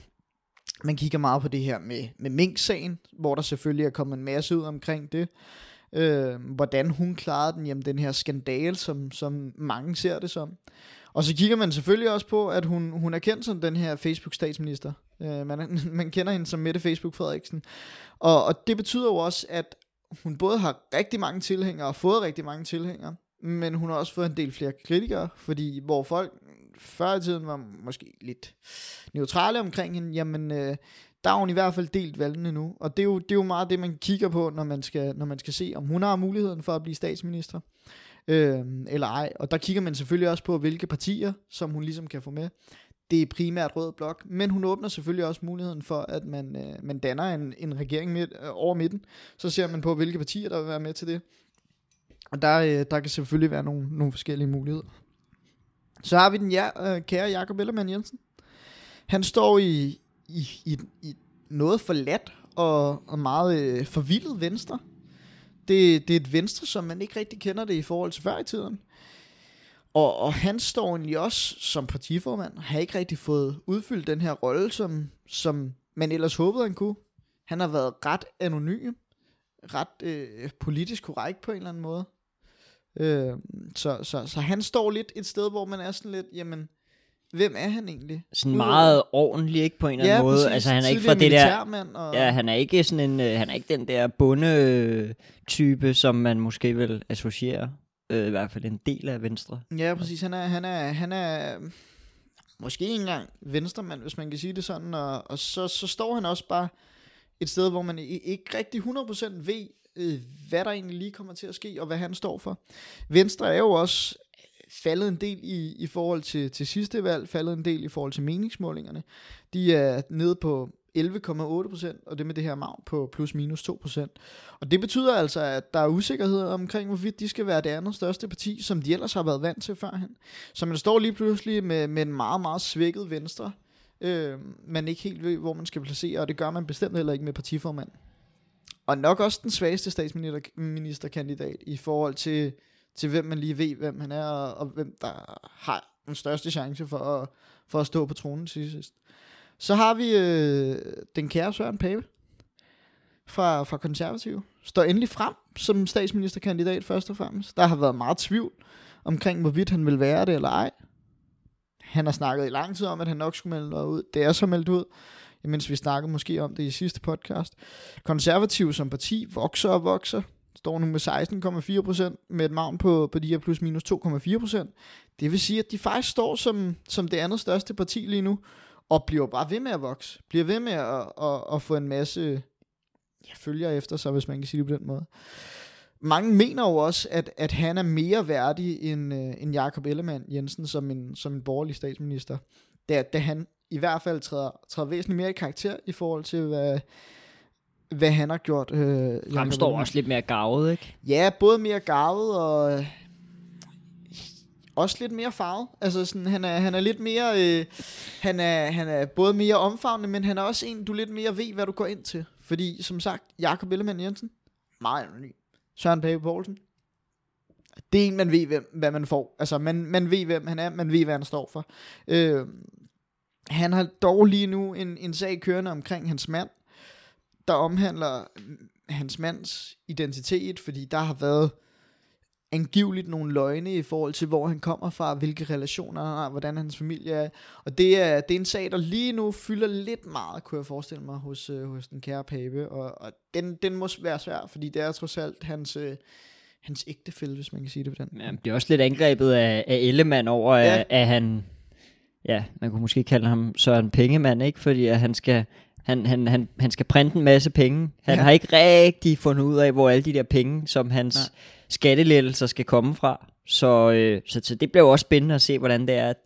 Man kigger meget på det her med, med Mink-sagen, hvor der selvfølgelig er kommet en masse ud omkring det. Øh, hvordan hun klarede den, jamen den her skandale, som, som mange ser det som. Og så kigger man selvfølgelig også på, at hun, hun er kendt som den her Facebook-statsminister. Øh, man, man kender hende som Mette Facebook Frederiksen. Og, og det betyder jo også, at hun både har rigtig mange tilhængere og fået rigtig mange tilhængere, men hun har også fået en del flere kritikere, fordi hvor folk før i tiden var måske lidt neutrale omkring hende, jamen øh, der er hun i hvert fald delt valgene nu, og det er, jo, det er jo meget det, man kigger på, når man skal, når man skal se, om hun har muligheden for at blive statsminister, øh, eller ej. Og der kigger man selvfølgelig også på, hvilke partier, som hun ligesom kan få med. Det er primært rød blok, men hun åbner selvfølgelig også muligheden for, at man, øh, man danner en, en regering midt, øh, over midten. Så ser man på, hvilke partier, der vil være med til det. Og der, øh, der kan selvfølgelig være nogle, nogle forskellige muligheder. Så har vi den ja, øh, kære Jakob Ellermann Jensen. Han står i, i, i, i noget forladt og, og meget øh, forvildet venstre. Det, det er et venstre, som man ikke rigtig kender det i forhold til før i tiden. Og, og han står egentlig også som partiformand, har ikke rigtig fået udfyldt den her rolle, som, som man ellers håbede, han kunne. Han har været ret anonym, ret øh, politisk korrekt på en eller anden måde. Øh, så, så, så han står lidt et sted, hvor man er sådan lidt, jamen, hvem er han egentlig? Sådan meget ordentlig, ikke på en eller anden ja, måde. Præcis, Altså han er ikke fra det der... Og... Ja, han er ikke sådan en, øh, han er ikke den der bunde type, som man måske vil associere, øh, i hvert fald en del af Venstre. Ja, præcis. Han er, han er, han er måske ikke engang venstremand, hvis man kan sige det sådan, og, og så, så står han også bare et sted, hvor man ikke rigtig 100% ved, øh, hvad der egentlig lige kommer til at ske, og hvad han står for. Venstre er jo også faldet en del i, i forhold til, til sidste valg, faldet en del i forhold til meningsmålingerne. De er nede på 11,8% og det med det her mag på plus minus 2% Og det betyder altså, at der er usikkerhed omkring, hvorvidt de skal være det andet største parti, som de ellers har været vant til førhen. Så man står lige pludselig med, med en meget, meget svækket venstre, øh, man ikke helt ved, hvor man skal placere, og det gør man bestemt heller ikke med partiformand. Og nok også den svageste statsministerkandidat i forhold til, til hvem man lige ved, hvem han er, og, og hvem der har den største chance for at, for at stå på tronen til sidst. Så har vi øh, den kære Søren Pape fra, fra konservativ. Står endelig frem som statsministerkandidat først og fremmest. Der har været meget tvivl omkring, hvorvidt han vil være det eller ej. Han har snakket i lang tid om, at han nok skulle melde noget ud. Det er så meldt ud mens vi snakkede måske om det i sidste podcast. Konservativ som parti vokser og vokser. Står nu med 16,4% med et magn på, på de her plus minus 2,4%. Det vil sige, at de faktisk står som, som det andet største parti lige nu, og bliver bare ved med at vokse. Bliver ved med at, at, at få en masse ja, følger efter sig, hvis man kan sige det på den måde. Mange mener jo også, at, at han er mere værdig end, øh, end Jakob Ellemann Jensen som en, som en borgerlig statsminister. Da, da han i hvert fald træder, træder væsentligt mere i karakter i forhold til, hvad, hvad han har gjort. Øh, Han står også lidt mere gavet, ikke? Ja, både mere gavet og øh, også lidt mere farvet. Altså sådan, han er, han er lidt mere, øh, han, er, han er både mere omfavnende, men han er også en, du lidt mere ved, hvad du går ind til. Fordi, som sagt, Jakob Ellemann Jensen, meget anonym. Søren Pape Poulsen, det er en, man ved, hvem, hvad man får. Altså, man, man ved, hvem han er, man ved, hvad han står for. Øh, han har dog lige nu en, en sag kørende omkring hans mand, der omhandler hans mands identitet, fordi der har været angiveligt nogle løgne i forhold til, hvor han kommer fra, hvilke relationer han har, hvordan hans familie er. Og det er, det er en sag, der lige nu fylder lidt meget, kunne jeg forestille mig, hos, øh, hos den kære Pape. Og, og den, den må være svær, fordi det er trods alt hans, øh, hans ægtefælde, hvis man kan sige det på den. Ja, det er også lidt angrebet af, af Ellemann over, ja. at, at han ja, man kunne måske kalde ham Søren Pengemand, ikke? Fordi at han skal, han, han, han, han skal printe en masse penge. Han ja. har ikke rigtig fundet ud af, hvor alle de der penge, som hans skattelettelser skal komme fra. Så, øh, så, så det bliver jo også spændende at se, hvordan det er, at,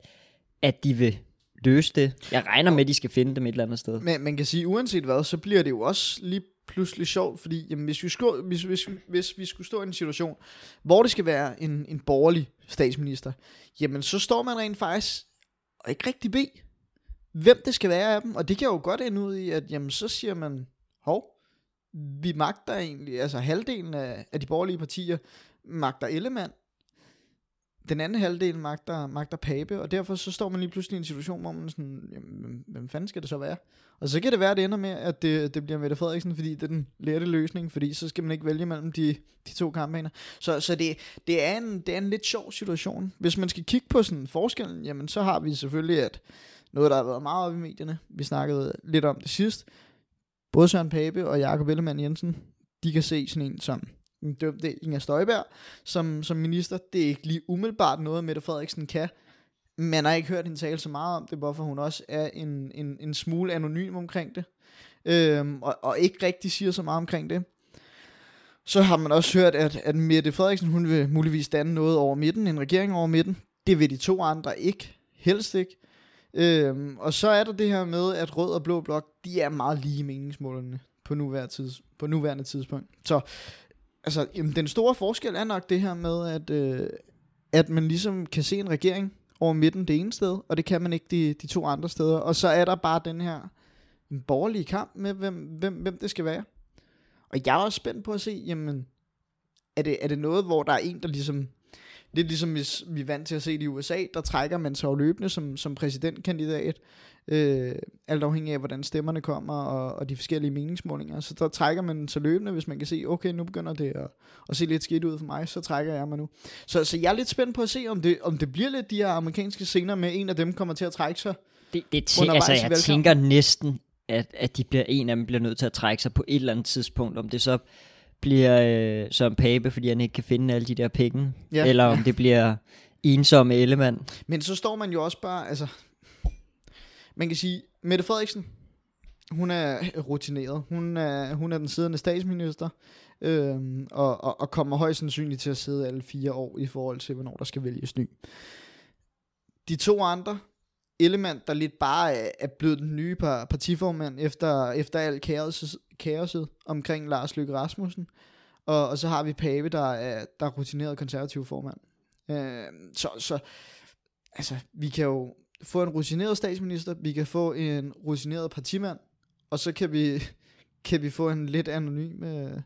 at de vil løse det. Jeg regner med, at de skal finde dem et eller andet sted. Men man kan sige, uanset hvad, så bliver det jo også lige pludselig sjovt, fordi jamen, hvis, vi skulle, hvis, hvis, hvis vi skulle stå i en situation, hvor det skal være en, en borgerlig statsminister, jamen så står man rent faktisk og ikke rigtig bede, hvem det skal være af dem. Og det kan jo godt ende ud i, at jamen, så siger man, hov, vi magter egentlig, altså halvdelen af, af de borgerlige partier, magter Ellemann, den anden halvdel magter, magter Pape, og derfor så står man lige pludselig i en situation, hvor man sådan, jamen, hvem, fanden skal det så være? Og så kan det være, at det ender med, at det, det bliver Mette Frederiksen, fordi det er den lette løsning, fordi så skal man ikke vælge mellem de, de to kampagner. Så, så det, det, er en, det er en lidt sjov situation. Hvis man skal kigge på sådan forskellen, jamen så har vi selvfølgelig, at noget, der har været meget op i medierne, vi snakkede lidt om det sidst, både Søren Pape og Jakob Ellemann Jensen, de kan se sådan en som den dømte Inger Støjberg som, som minister. Det er ikke lige umiddelbart noget, Mette Frederiksen kan. Man har ikke hørt hende tale så meget om det, hvorfor hun også er en, en, en smule anonym omkring det. Øhm, og, og ikke rigtig siger så meget omkring det. Så har man også hørt, at, at Mette Frederiksen, hun vil muligvis danne noget over midten, en regering over midten. Det vil de to andre ikke. Helst ikke. Øhm, og så er der det her med, at rød og blå blok, de er meget lige meningsmålene på nuværende, tids, på nuværende tidspunkt. Så altså, jamen, den store forskel er nok det her med, at, øh, at man ligesom kan se en regering over midten det ene sted, og det kan man ikke de, de to andre steder. Og så er der bare den her en borgerlige kamp med, hvem, hvem, hvem det skal være. Og jeg er også spændt på at se, jamen, er det, er det noget, hvor der er en, der ligesom lidt ligesom hvis vi er vant til at se det i USA, der trækker man sig jo løbende som, som præsidentkandidat, øh, alt afhængig af, hvordan stemmerne kommer, og, og de forskellige meningsmålinger. Så der trækker man sig løbende, hvis man kan se, okay, nu begynder det at, at se lidt skidt ud for mig, så trækker jeg mig nu. Så, så jeg er lidt spændt på at se, om det, om det bliver lidt de her amerikanske scener med, en af dem kommer til at trække sig. Det, det tæ- altså, jeg tænker næsten, at, at de bliver, en af dem bliver nødt til at trække sig på et eller andet tidspunkt, om det så bliver øh, som Pape, fordi han ikke kan finde alle de der penge, ja, eller om det bliver ensomme Ellemann. Men så står man jo også bare, altså, man kan sige, Mette Frederiksen, hun er rutineret. Hun er, hun er den siddende statsminister, øhm, og, og, og kommer højst sandsynligt til at sidde alle fire år i forhold til, hvornår der skal vælges ny. De to andre, Ellemann, der lidt bare er, er blevet den nye partiformand efter, efter alt kaoset, kaoset omkring Lars Løkke Rasmussen. Og, og så har vi Pave, der er, der er rutineret konservativ formand. Øh, så, så altså, vi kan jo få en rutineret statsminister, vi kan få en rutineret partimand, og så kan vi, kan vi få en lidt anonym øh,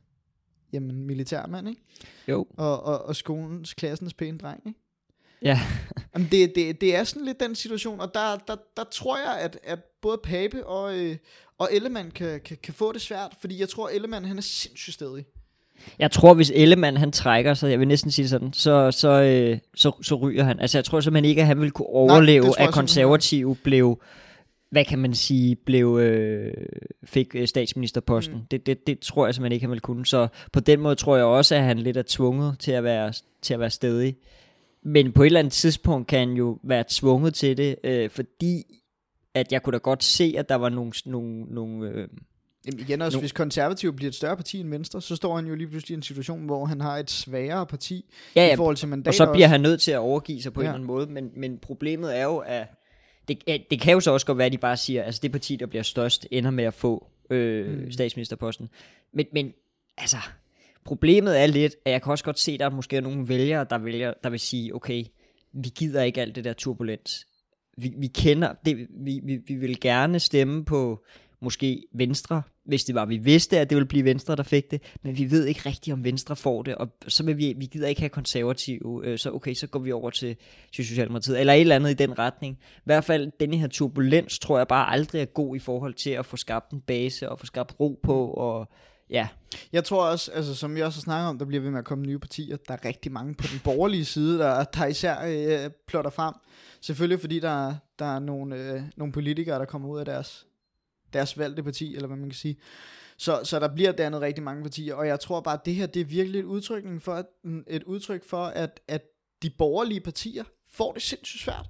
jamen, militærmand, ikke? Jo. Og, og, og skolens, klassens pæne dreng, ikke? Ja. Jamen det, det, det er sådan lidt den situation, og der, der, der tror jeg, at, at både Pape og, øh, og Ellemann kan, kan, kan få det svært, fordi jeg tror, Ellemann han er sindssygt stedig. Jeg tror, hvis Ellemann han trækker sig, jeg vil næsten sige sådan, så, så, øh, så, så ryger han. Altså jeg tror simpelthen ikke, at han vil kunne overleve, Nej, at konservative blev, hvad kan man sige, blev, øh, fik øh, statsministerposten. Mm. Det, det, det tror jeg simpelthen ikke, han vil kunne. Så på den måde tror jeg også, at han lidt er tvunget til at være, til at være stedig. Men på et eller andet tidspunkt kan han jo være tvunget til det, øh, fordi at jeg kunne da godt se, at der var nogle, nogle, nogle øh, Jamen igen også, no. hvis konservativ bliver et større parti end Venstre, så står han jo lige pludselig i en situation, hvor han har et sværere parti ja, ja, i forhold til mandater Og så bliver også. han nødt til at overgive sig på ja. en eller anden måde, men, men problemet er jo, at det, det kan jo så også godt være, at de bare siger, altså det parti, der bliver størst, ender med at få øh, mm. statsministerposten. Men, men altså, problemet er lidt, at jeg kan også godt se, at der er nogle vælgere, der, vælger, der vil sige, okay, vi gider ikke alt det der turbulens. Vi, vi kender, det, vi, vi, vi vil gerne stemme på måske Venstre, hvis det var, vi vidste, at det ville blive Venstre, der fik det, men vi ved ikke rigtigt, om Venstre får det, og så vil vi, vi gider ikke have konservative, øh, så okay, så går vi over til, til Socialdemokratiet, eller et eller andet i den retning. I hvert fald, denne her turbulens, tror jeg bare aldrig er god i forhold til at få skabt en base, og få skabt ro på, og ja. Jeg tror også, altså, som vi også har snakket om, der bliver ved med at komme nye partier. Der er rigtig mange på den borgerlige side, der, der især øh, plotter frem. Selvfølgelig fordi der, der er nogle, øh, nogle politikere, der kommer ud af deres deres valgte parti, eller hvad man kan sige. Så, så der bliver dannet rigtig mange partier, og jeg tror bare, at det her det er virkelig et udtryk for, at, et udtryk for at, at de borgerlige partier får det sindssygt svært.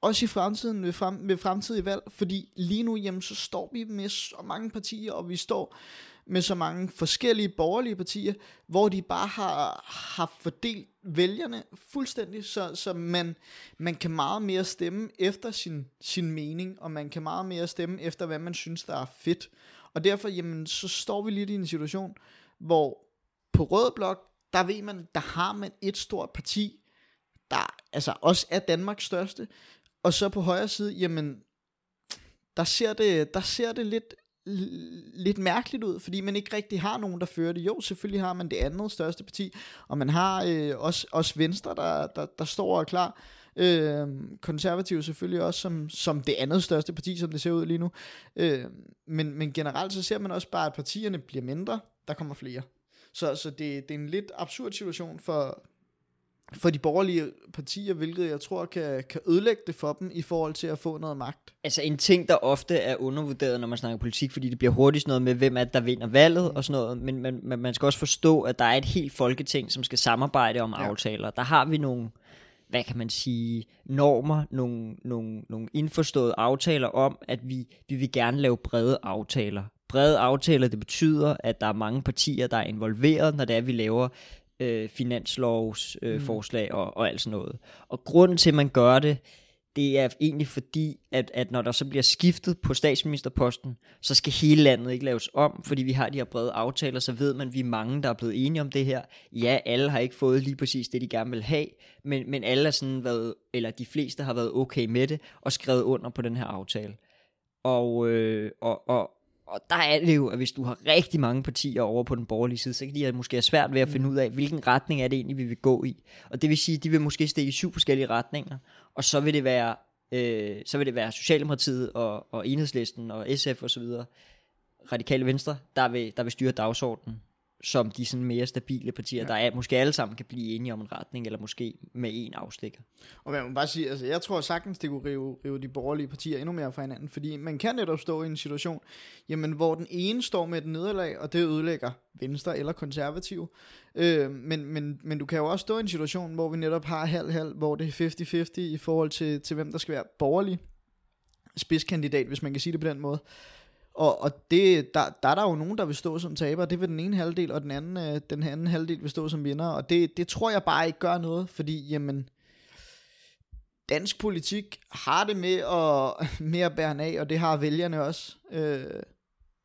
Også i fremtiden, ved, frem, ved fremtidige valg, fordi lige nu, jamen, så står vi med så mange partier, og vi står med så mange forskellige borgerlige partier, hvor de bare har, har fordelt vælgerne fuldstændig, så, så man, man kan meget mere stemme efter sin, sin mening, og man kan meget mere stemme efter, hvad man synes, der er fedt. Og derfor, jamen, så står vi lidt i en situation, hvor på rød blok, der ved man, der har man et stort parti, der altså også er Danmarks største, og så på højre side, jamen, der ser det, der ser det lidt, lidt mærkeligt ud, fordi man ikke rigtig har nogen, der fører det. Jo, selvfølgelig har man det andet største parti, og man har øh, også, også Venstre, der, der, der står og er klar. Øh, konservative selvfølgelig også som, som det andet største parti, som det ser ud lige nu. Øh, men, men generelt så ser man også bare, at partierne bliver mindre, der kommer flere. Så, så det, det er en lidt absurd situation for, for de borgerlige partier, hvilket jeg tror kan, kan ødelægge det for dem i forhold til at få noget magt. Altså en ting, der ofte er undervurderet, når man snakker politik, fordi det bliver hurtigt sådan noget med, hvem er det, der vinder valget og sådan noget, men, men man skal også forstå, at der er et helt folketing, som skal samarbejde om Ja. aftaler. Der har vi nogle, hvad kan man sige, normer, nogle, nogle, nogle indforståede aftaler om, at vi, vi vil gerne lave brede aftaler. Brede aftaler, det betyder, at der er mange partier, der er involveret, når det er, vi laver øh, finanslovsforslag øh, Mm. forslag og, og alt sådan noget. Og grunden til, at man gør det, det er egentlig fordi, at, at når der så bliver skiftet på statsministerposten, så skal hele landet ikke laves om, fordi vi har de her brede aftaler, så ved man, at vi er mange, der er blevet enige om det her. Ja, alle har ikke fået lige præcis det, de gerne vil have, men, men alle har sådan været, eller de fleste har været okay med det, og skrevet under på den her aftale. Og, øh, og, og, og der er det jo, at hvis du har rigtig mange partier over på den borgerlige side, så kan de måske have svært ved at finde ud af, hvilken retning er det egentlig, vi vil gå i. Og det vil sige, at de vil måske stikke i syv forskellige retninger, og så vil det være, øh, så vil det være Socialdemokratiet og, og Enhedslisten og SF osv., Radikale Venstre, der vil, der vil styre dagsordenen som de sådan mere stabile partier, ja. der er, måske alle sammen kan blive enige om en retning, eller måske med en afstikker. Og man må bare sige, altså jeg tror sagtens, det kunne rive, rive de borgerlige partier endnu mere fra hinanden, fordi man kan netop stå i en situation, jamen, hvor den ene står med et nederlag, og det ødelægger Venstre eller Konservative. Øh, men, men, men du kan jo også stå i en situation, hvor vi netop har halv-halv, hvor det er 50-50 i forhold til, til, hvem der skal være borgerlig spidskandidat, hvis man kan sige det på den måde. Og, og det, der, der er der jo nogen, der vil stå som taber. Det vil den ene halvdel, og den anden, øh, den anden halvdel vil stå som vinder. Og det, det tror jeg bare ikke gør noget, fordi jamen, dansk politik har det med at, med at bære af, og det har vælgerne også. Øh,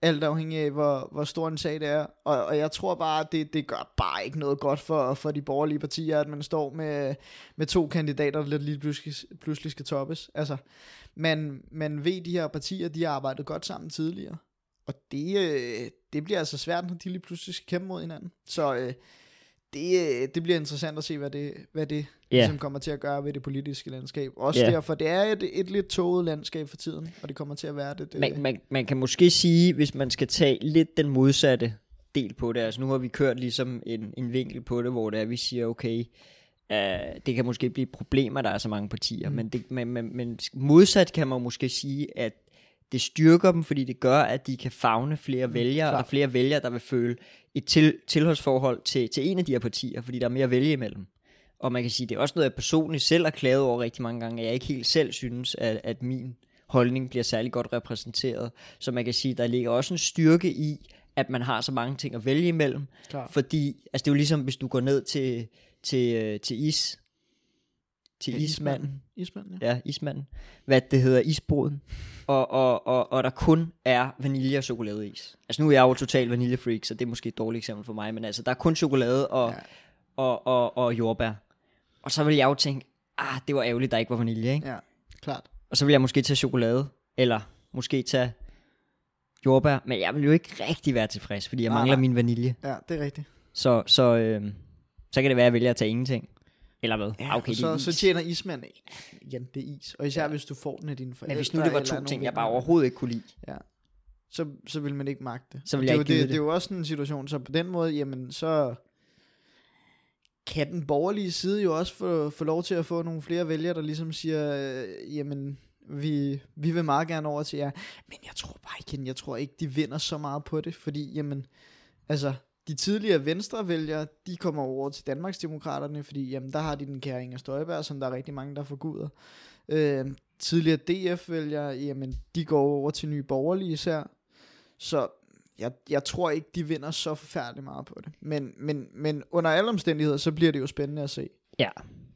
alt afhængig af, hvor, hvor stor en sag det er. Og, og jeg tror bare, at det, det gør bare ikke noget godt for, for de borgerlige partier, at man står med, med to kandidater, der lige pludselig, pludselig skal toppes. Altså, man, man ved, de her partier, de har arbejdet godt sammen tidligere. Og det, øh, det bliver altså svært, når de lige pludselig skal kæmpe mod hinanden. Så øh, det, øh, det bliver interessant at se, hvad det, hvad det Ja. ligesom kommer til at gøre ved det politiske landskab. Også Ja. derfor, det er et, et lidt toget landskab for tiden, og det kommer til at være det. det Man, man, man kan måske sige, hvis man skal tage lidt den modsatte del på det, altså nu har vi kørt ligesom en, en vinkel på det, hvor det er, vi siger, okay, uh, det kan måske blive et problem, at der er så mange partier, mm. men, det, men, men, men modsat kan man måske sige, at det styrker dem, fordi det gør, at de kan fagne flere mm, vælgere, klart. og flere vælgere, der vil føle et til, tilhørsforhold til, til en af de her partier, fordi der er mere at vælge imellem. Og man kan sige, det er også noget, jeg personligt selv har klaget over rigtig mange gange, at jeg ikke helt selv synes, at, at min holdning bliver særlig godt repræsenteret. Så man kan sige, der ligger også en styrke i, at man har så mange ting at vælge imellem. Klart. Fordi, altså det er jo ligesom, hvis du går ned til, til, øh, til is, til Ja, ismanden, Ismanden, ja. ja, ismanden, hvad det hedder, isboden, og, og, og, og der kun er vanilje og chokoladeis. Altså nu er jeg jo total vaniljefreak, så det er måske et dårligt eksempel for mig, men altså der er kun chokolade og, Ja. ja. og, og, og jordbær. Og så vil jeg jo tænke, ah, det var ærgerligt, der ikke var vanilje, ikke? ja, klart. Og så vil jeg måske tage chokolade, eller måske tage jordbær, men jeg vil jo ikke rigtig være tilfreds, fordi jeg Nej, mangler nej. min vanilje. Ja, det er rigtigt. Så, så, øh, så kan det være, at jeg vælger at tage ingenting. Eller hvad? Ja, Ah, okay, det så, så tjener ismanden igen, det er is. Og især ja. hvis du får den af dine forældre. Men hvis nu det var to ting, jeg bare overhovedet ikke kunne lide. Så, så vil man ikke magte det. Så vil jeg det, er ikke jo gide det, det. er jo også en situation, så på den måde, jamen så kan den borgerlige side jo også få, få lov til at få nogle flere vælgere, der ligesom siger, øh, jamen vi, vi vil meget gerne over til jer. Men jeg tror bare ikke, jeg tror ikke, de vinder så meget på det, fordi jamen, altså, de tidligere venstrevælgere, de kommer over til Danmarksdemokraterne, fordi jamen, der har de den kære Inger Støjberg, som der er rigtig mange, der forguder. Øh, tidligere DF-vælgere, jamen, de går over til Nye Borgerlige især. Så jeg, jeg tror ikke, de vinder så forfærdeligt meget på det. Men, men, men under alle omstændigheder, så bliver det jo spændende at se. Ja.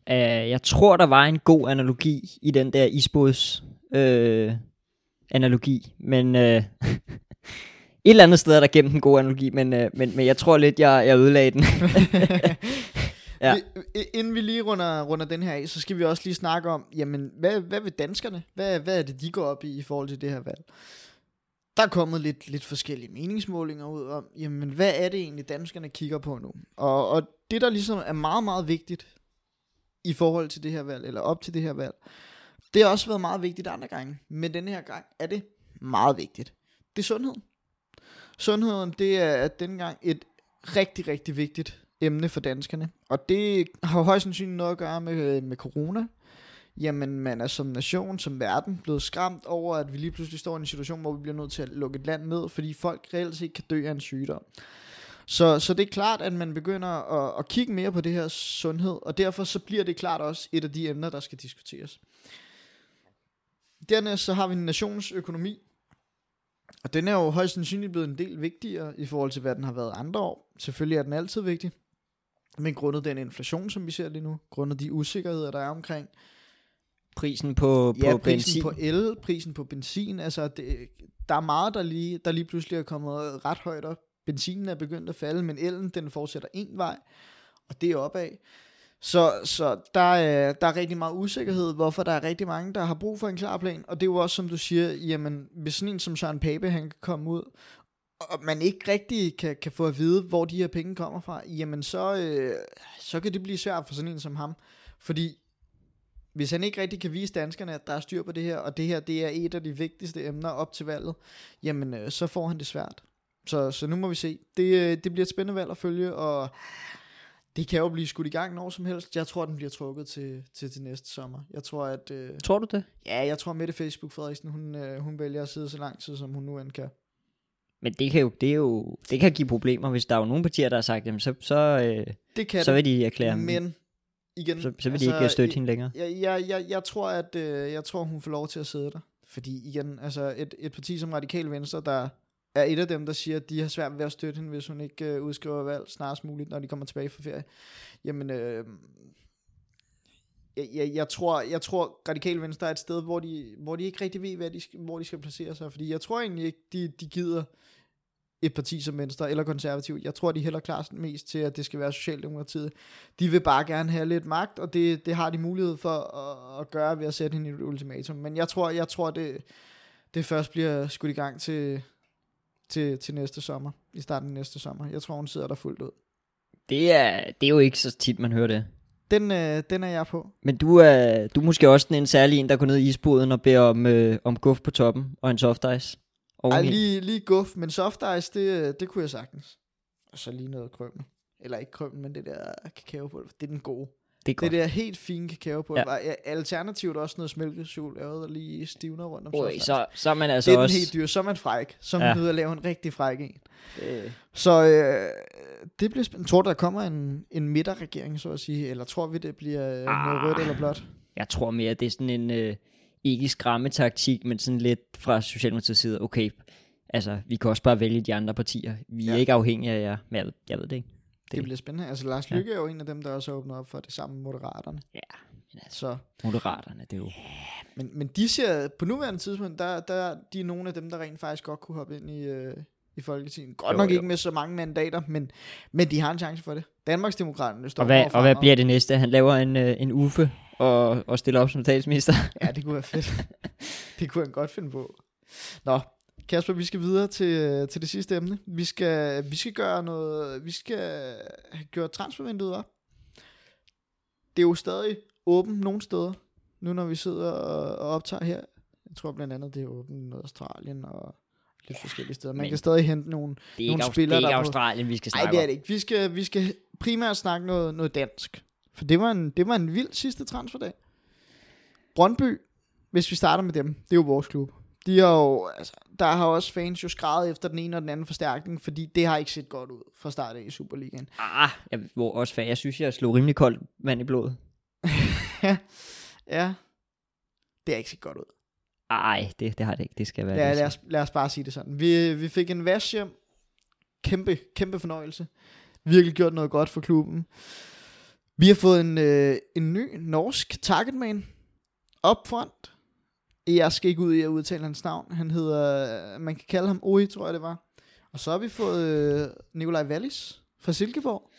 Uh, jeg tror, der var en god analogi i den der isbods uh, analogi, men uh, et eller andet sted er der gemt en god analogi, men, uh, men, men jeg tror lidt, jeg, jeg ødelagde den. Ja. Vi, inden vi lige runder, runder den her af, så skal vi også lige snakke om, jamen, hvad, hvad vil danskerne? Hvad, hvad er det, de går op i i forhold til det her valg? Der er kommet lidt, lidt forskellige meningsmålinger ud om, jamen hvad er det egentlig danskerne kigger på nu? Og, og det der ligesom er meget, meget vigtigt i forhold til det her valg, eller op til det her valg, det har også været meget vigtigt andre gange, men denne her gang er det meget vigtigt. Det er sundheden. Sundheden, det er dengang et rigtig, rigtig vigtigt emne for danskerne. Og det har højst sandsynligt noget at gøre med, med corona. Jamen, man er som nation, som verden, blevet skræmt over, at vi lige pludselig står i en situation, hvor vi bliver nødt til at lukke et land ned, fordi folk reelt set kan dø af en sygdom. Så, så det er klart, at man begynder at, at kigge mere på det her sundhed, og derfor så bliver det klart også et af de emner, der skal diskuteres. Dernæst så har vi nationens økonomi, og den er jo højst sandsynligt blevet en del vigtigere i forhold til, hvad den har været andre år. Selvfølgelig er den altid vigtig, men grundet den inflation, som vi ser lige nu, grundet de usikkerheder, der er omkring, Prisen på, på ja, prisen benzin. på el, prisen på benzin, altså det, der er meget, der lige, der lige pludselig er kommet ret højt op. Benzinen er begyndt at falde, men elen, den fortsætter en vej, og det er opad. Så, så der, er, der er rigtig meget usikkerhed, hvorfor der er rigtig mange, der har brug for en klar plan. Og det er jo også, som du siger, jamen, hvis sådan en som Søren Pape, han kan komme ud, og man ikke rigtig kan, kan få at vide, hvor de her penge kommer fra, jamen så, øh, så kan det blive svært for sådan en som ham. Fordi hvis han ikke rigtig kan vise danskerne, at der er styr på det her, og det her det er et af de vigtigste emner op til valget, jamen øh, så får han det svært. Så, så nu må vi se. Det, øh, det bliver et spændende valg at følge, og det kan jo blive skudt i gang når som helst. Jeg tror, den bliver trukket til, til, til næste sommer. Jeg tror, at... Øh, Tror du det? ja, jeg tror, Mette Facebook Frederiksen, hun, øh, hun vælger at sidde så lang tid, som hun nu end kan. Men det kan jo, det er jo, det kan give problemer, hvis der er jo nogle partier, der har sagt, jamen, så, så, øh, Det kan så vil de erklære, men igen... så, så vil de ikke støtte hende længere. Jeg, jeg, jeg, jeg tror, at øh, jeg tror, hun får lov til at sidde der. Fordi igen, altså et, et parti som Radikal Venstre, der er et af dem, der siger, at de har svært ved at støtte hende, hvis hun ikke øh, udskriver valg snarest muligt, når de kommer tilbage fra ferie. Jamen, øh, jeg, jeg, jeg, tror, jeg tror, Radikal Venstre er et sted, hvor de, hvor de ikke rigtig ved, hvad de, hvor de skal placere sig. Fordi jeg tror egentlig ikke, de, de gider et parti som Venstre eller Konservativ. Jeg tror, de hælder klart mest til, at det skal være Socialdemokratiet. De vil bare gerne have lidt magt, og det, det har de mulighed for at, at gøre ved at sætte hende i et ultimatum. Men jeg tror, jeg tror det, det først bliver skudt i gang til, til, til næste sommer. I starten af næste sommer. Jeg tror, hun sidder der fuldt ud. Det er, det er jo ikke så tit, man hører det. Den, øh, den er jeg på. Men du er, du er måske også den en særlig en, der går ned i isboden og beder om, øh, om guf på toppen og en soft ice. Ej, lige, lige guf, men soft ice, det, det kunne jeg sagtens. Og så lige noget krømmel. Eller ikke krømmel, men det der kakaopulver. Det er den gode. det er godt. Det der helt fine kakaopulver. Ja. Alternativt også noget smælkechokolade, der lige stivner rundt om Oj, soft så, så er man altså det er den også... helt dyre. Så er man fræk. Så er Ja. man nødt at lave en rigtig fræk en. Øh, Så øh, det bliver spændende. Tror du, der kommer en, en midterregering, så at sige? Eller tror vi, det bliver øh, noget Ah. rødt eller blåt? jeg tror mere, det er sådan en... Øh, ikke skræmmetaktik, men sådan lidt fra Socialdemokratiets side. Okay, altså, vi kan også bare vælge de andre partier. Vi er Ja. ikke afhængige af jer. Men jeg ved, jeg ved det ikke. Det, Det- bliver spændende. Altså Lars Ja. Lykke er jo en af dem, der også har åbnet op for det samme med Moderaterne. Ja, men altså, Så, Moderaterne, det er jo... men, men de ser, på nuværende tidspunkt, der, der de er nogle af dem, der rent faktisk godt kunne hoppe ind i, øh, i Folketinget. Godt Jo, nok jo. ikke med så mange mandater, men, men de har en chance for det. Danmarksdemokraterne står Og hvad, og hvad bliver det næste? Han laver en, øh, en uffe og, og stiller op som statsminister. Ja, det kunne være fedt. det kunne han godt finde på. Nå, Kasper, vi skal videre til, til det sidste emne. Vi skal, vi skal gøre noget, vi skal have gjort transfervinduet op. Det er jo stadig åbent nogle steder, nu når vi sidder og, og optager her. Jeg tror blandt andet, det er åbent i Australien og lidt forskellige steder. Man kan stadig hente nogle... Det er ikke, Nogle Aus- spillere, det er ikke Australien, vi skal Nej, snakke det er det ikke. Vi skal, vi skal primært snakke noget, noget dansk. For det var, en, det var en vild sidste transferdag. Brøndby, hvis vi starter med dem, det er jo vores klub. De har jo, altså, der har også fans jo skrevet efter den ene og den anden forstærkning, fordi det har ikke set godt ud fra start af i Superligaen. Ah, jeg, hvor også fa- jeg synes, jeg slog rimelig koldt vand i blodet. Ja, det har ikke set godt ud. Ej, det, det har det ikke. Det skal være Ja, det. lad, os, lad os bare sige det sådan. Vi, vi fik en vash hjem. Kæmpe, kæmpe fornøjelse. Virkelig gjort noget godt for klubben. Vi har fået en, øh, en ny norsk targetman op front. Jeg skal ikke ud i at udtale hans navn. Han hedder, man kan kalde ham Oi, tror jeg det var. Og så har vi fået øh, Nikolaj Wallis fra Silkeborg.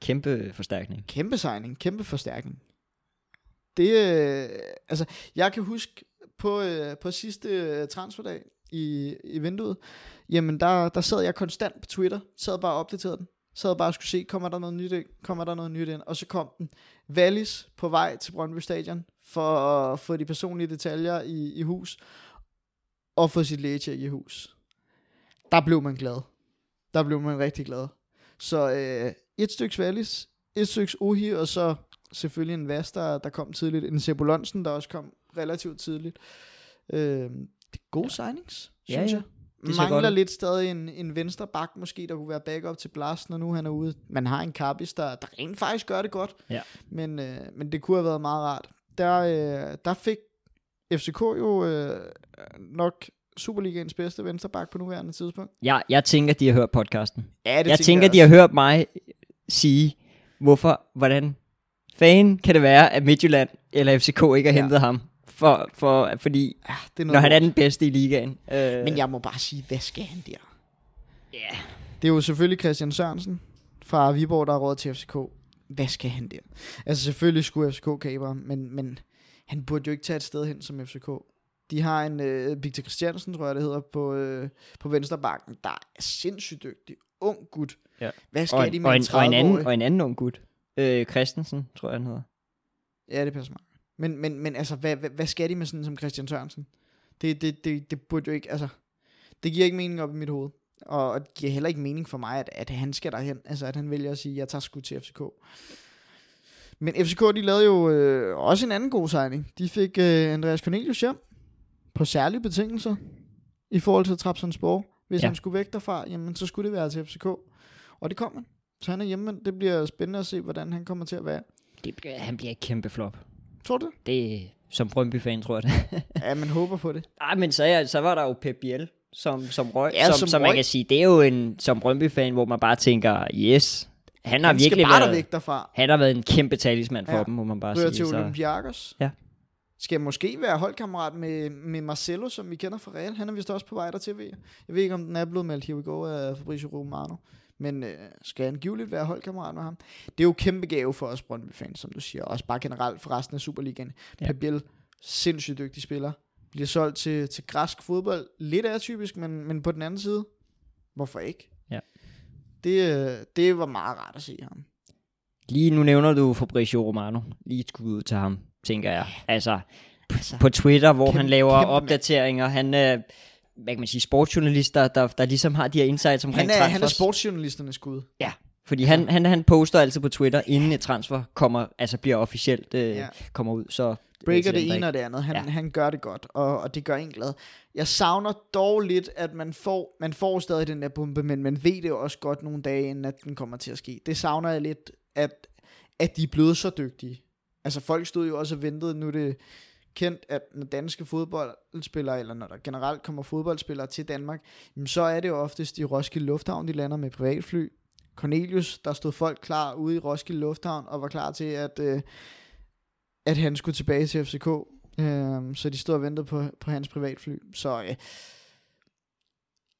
Kæmpe forstærkning. Kæmpe signing, kæmpe forstærkning. Det, øh, altså, jeg kan huske på, øh, på sidste øh, transferdag i, i vinduet, jamen der, der sad jeg konstant på Twitter, sad bare og opdaterede den. Sad bare og skulle se, kommer der noget nyt ind, kommer der noget nyt ind, og så kom den. Wallis på vej til Brøndby Stadion, for at få de personlige detaljer i, i hus, og få sit lægetjek i hus. Der blev man glad. Der blev man rigtig glad. Så øh, et stykke Wallis, et stykke Ohi, og så selvfølgelig en Vast, der, der kom tidligt. En Sebulonsen, der også kom relativt tidligt. Øh, det er gode ja. signings, Ja, synes ja. jeg. Det Mangler godt lidt stadig en, en venstre bak måske, der kunne være backup til Blas, når nu han er ude. Man har en Kabis, der, der rent faktisk gør det godt. Ja. Men, øh, men det kunne have været meget rart. Der, øh, der fik FCK jo øh, nok Superligaens bedste venstreback på nuværende tidspunkt. Jeg, jeg tænker, de har hørt podcasten. Ja, det jeg tænker, de har hørt mig sige, hvorfor, hvordan fanden kan det være, at Midtjylland eller FCK ikke har Ja. hentet ham? For, for, fordi, Ja, det er noget når han er den bedste i ligaen. Øh, Men jeg må bare sige, hvad skal han der? ja. Det er jo selvfølgelig Christian Sørensen fra Viborg, der har råd til FCK. Hvad skal han der? Altså selvfølgelig skulle FCK ham, men, men han burde jo ikke tage et sted hen som FCK. De har en øh, Victor Christiansen, tror jeg det hedder, på, øh, på vensterbakken, der er sindssygt dygtig. Ung gut. Ja. Hvad skal Og, de med og, en en, og, en 30-årig? anden, og en anden ung gut. Øh, Christensen, tror jeg, han hedder. Ja, det passer mig. Men, men, men altså, hvad, hvad, hvad skal de med sådan som Christian Sørensen? Det, det, det, det burde jo ikke, altså, det giver ikke mening op i mit hoved. Og, og det giver heller ikke mening for mig, at, at han skal derhen. Altså, at han vælger at sige, jeg tager sgu til FCK. Men FCK, de lavede jo øh, også en anden god signing. De fik øh, Andreas Cornelius hjem på særlige betingelser i forhold til Trabzonspor. Hvis Ja. han skulle væk derfra, jamen, så skulle det være til FCK. Og det kom han. Så han er hjemme. Det bliver spændende at se, hvordan han kommer til at være. Det, han bliver et kæmpe flop. Tror du det? Det som Brøndby-fan, tror jeg det. Ja, man håber på det. Nej, men så, er- så var der jo Pep Biel, som, som røg. Ja, som, som som man røg. kan sige, det er jo en, som Brøndby-fan, hvor man bare tænker, yes, han har han virkelig bare været, væk derfra. han har været en kæmpe talismand for Ja. dem, må man bare Ryger sige. til Olympiakos. Ja. Skal måske være holdkammerat med, med Marcelo, som vi kender fra Real. Han er vist også på vej der til. Jeg ved ikke, om den er blevet meldt here we go af Fabrizio Romano. Men øh, skal han givetligt være holdkammerat med ham? Det er jo kæmpe gave for os Brøndby-fans, som du siger. Også bare generelt for resten af Superligaen. Ja. Pabiel, sindssygt dygtig spiller. Bliver solgt til, til græsk fodbold. Lidt atypisk, men, men på den anden side, hvorfor ikke? Ja. Det, øh, det var meget rart at se ham. lige nu nævner du Fabrizio Romano. Lige et skud ud til ham, tænker jeg. Altså, Altså, på Twitter, hvor Kæmpe- han laver kæmpe opdateringer. Han er, hvad kan man sige, sportsjournalister, der, der ligesom har de her insights omkring han er, han er sportsjournalisternes skud. Fordi han, han, han poster altid på Twitter, inden et transfer kommer, altså bliver officielt øh, Ja. ja. kommer ud. Så breaker til det ene og det andet. Han, Ja. ja. han gør det godt, og, og det gør en glad. Jeg savner dog lidt, at man får, man får stadig den der bombe, men man ved det jo også godt nogle dage, inden at den kommer til at ske. Det savner jeg lidt, at, at de er blevet så dygtige. Altså folk stod jo også og ventede, nu det kendt, at når danske fodboldspillere, eller når der generelt kommer fodboldspillere til Danmark, så er det jo oftest i Roskilde Lufthavn, de lander med privatfly. Cornelius, der stod folk klar ude i Roskilde Lufthavn, og var klar til, at, øh, at han skulle tilbage til FCK. Øh, så de stod og ventede på, på hans privatfly. Så øh,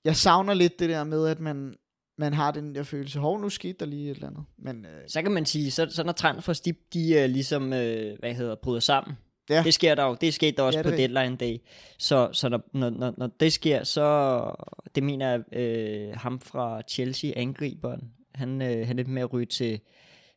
jeg savner lidt det der med, at man, man har den der følelse, hov, nu skete der lige et eller andet. Men øh, Så kan man sige, så, så når transfers, de, de uh, ligesom, uh, hvad hedder, bryder sammen. Ja. Det sker der jo, det skete der også Ja, ja, det på er deadline day. Så, så når, når, når, når det sker, så, det mener jeg, øh, ham fra Chelsea, angriberen, han, øh, han er med at ryge til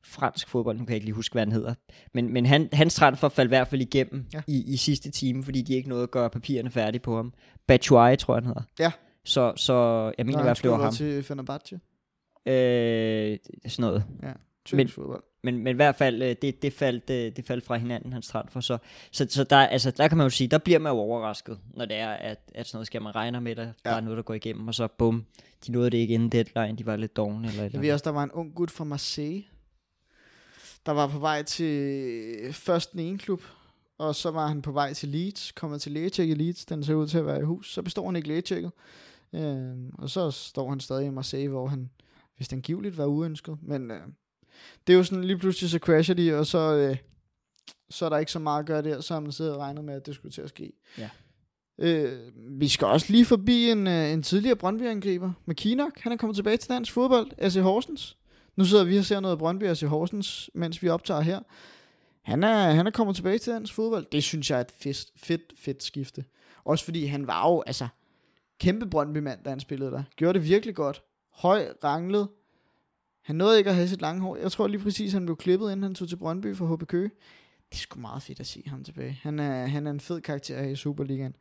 fransk fodbold, nu kan jeg ikke lige huske, hvad han hedder. Men, men han, hans transfer faldt i hvert fald igennem Ja. ja. i, i sidste time, fordi de ikke nåede at gøre papirerne færdige på ham. Batshuayi, tror jeg, han hedder. Ja. Så, så jeg mener når i hvert fald, det var ham. til Fenerbahce, Øh, sådan noget. tyrkisk fodbold. Men, men i hvert fald, øh, det, det, faldt, øh, det faldt fra hinanden, hans transfer. Så, så, så der, altså, der kan man jo sige, der bliver man jo overrasket, når det er, at, at sådan noget skal man regne med, at der Ja. er noget, der går igennem, og så bum, de nåede det ikke inden deadline, de var lidt dogne. Eller, Jeg eller ved også, der var en ung gut fra Marseille, der var på vej til først den ene klub, og så var han på vej til Leeds, kommer til lægetjek i Leeds, den ser ud til at være i hus, så består han ikke lægetjekket, øh, og så står han stadig i Marseille, hvor han, hvis den givetligt var uønsket, men øh, det er jo sådan, lige pludselig så crasher de, og så, øh, så er der ikke så meget at gøre der, så har man siddet og regnet med, at det skulle til at ske. Ja. Øh, vi skal også lige forbi en, øh, en tidligere Brøndby-angriber med Kinok. Han er kommet tilbage til dansk fodbold, AC Horsens. Nu sidder vi og ser noget Brøndby AC Horsens, mens vi optager her. Han er, han er kommet tilbage til dansk fodbold. Det synes jeg er et fedt, fedt, fedt skifte. Også fordi han var jo, altså, kæmpe Brøndby-mand, da han spillede der. Gjorde det virkelig godt. Høj, ranglet. Han nåede ikke at have sit lange hår. Jeg tror lige præcis, han blev klippet, inden han tog til Brøndby for HB Køge. Det er sgu meget fedt at se ham tilbage. Han er, han er en fed karakter her i Superligaen.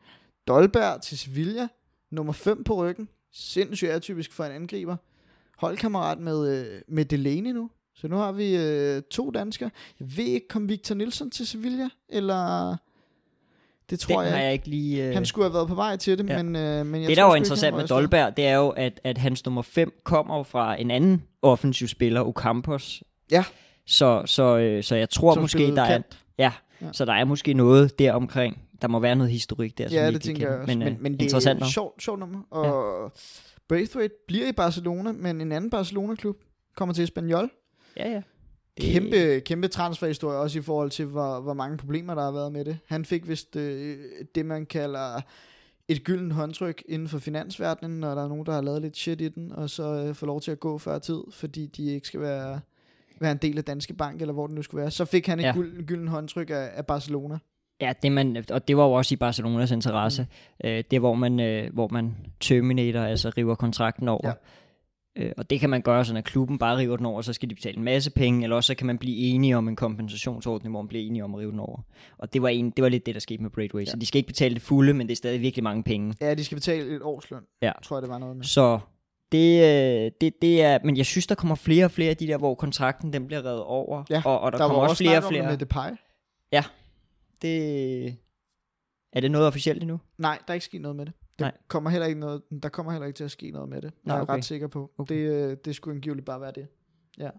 Dolberg til Sevilla. Nummer 5 på ryggen. Sindssygt atypisk for en angriber. Holdkammerat med, øh, med Delaney nu. Så nu har vi øh, to danskere. Jeg ved ikke, kom Victor Nielsen til Sevilla? Eller... Det tror Den jeg jeg ikke lige... Øh... Han skulle have været på vej til det, Ja. men, øh, men jeg det, der er jo interessant med. Dolberg, det er jo, at, at hans nummer 5 kommer fra en anden offensiv spiller, Ocampos. Ja. Så, så, øh, så jeg tror Som måske, der er, ja, Ja. så der er måske noget der omkring. Der må være noget historik der, som Ja, det ikke tænker jeg kender. også. Men, Men, øh, men det er et sjovt, sjovt nummer. Og ja. Braithwaite bliver i Barcelona, men en anden Barcelona-klub kommer til Espanyol. Ja, ja. Det- Kæmpe, kæmpe transferhistorie også i forhold til, hvor, hvor mange problemer der har været med det. Han fik vist øh, det, man kalder et gyldent håndtryk inden for finansverdenen, når der er nogen, der har lavet lidt shit i den, og så øh, får lov til at gå før tid, fordi de ikke skal være, være en del af Danske Bank, eller hvor det nu skulle være. Så fik han et ja. Ja. gylden, gylden håndtryk af, af Barcelona. Ja, det man, og det var jo også i Barcelonas interesse. Mm. Øh, det hvor man, øh, hvor man terminator, altså river kontrakten over. Ja. Øh, og det kan man gøre sådan, at klubben bare river den over, så skal de betale en masse penge, eller også så kan man blive enige om en kompensationsordning, hvor man bliver enige om at rive den over. Og det var, en, det var lidt det, der skete med Braithwaite. Ja. Så de skal ikke betale det fulde, men det er stadig virkelig mange penge. Ja, de skal betale et årsløn, Ja. tror jeg, det var noget med. Så det, øh, det, det er, men jeg synes, der kommer flere og flere af de der, hvor kontrakten den bliver reddet over. Ja, og, og der, Der, kommer var også flere og om det flere. med Depay. Det, er det noget officielt endnu? Nej, der er ikke sket noget med det. Det Nej. Kommer heller ikke noget, der kommer heller ikke til at ske noget med det. Nej, jeg er okay. ret sikker på. Okay. Det, øh, det skulle angiveligt bare være det. Ja.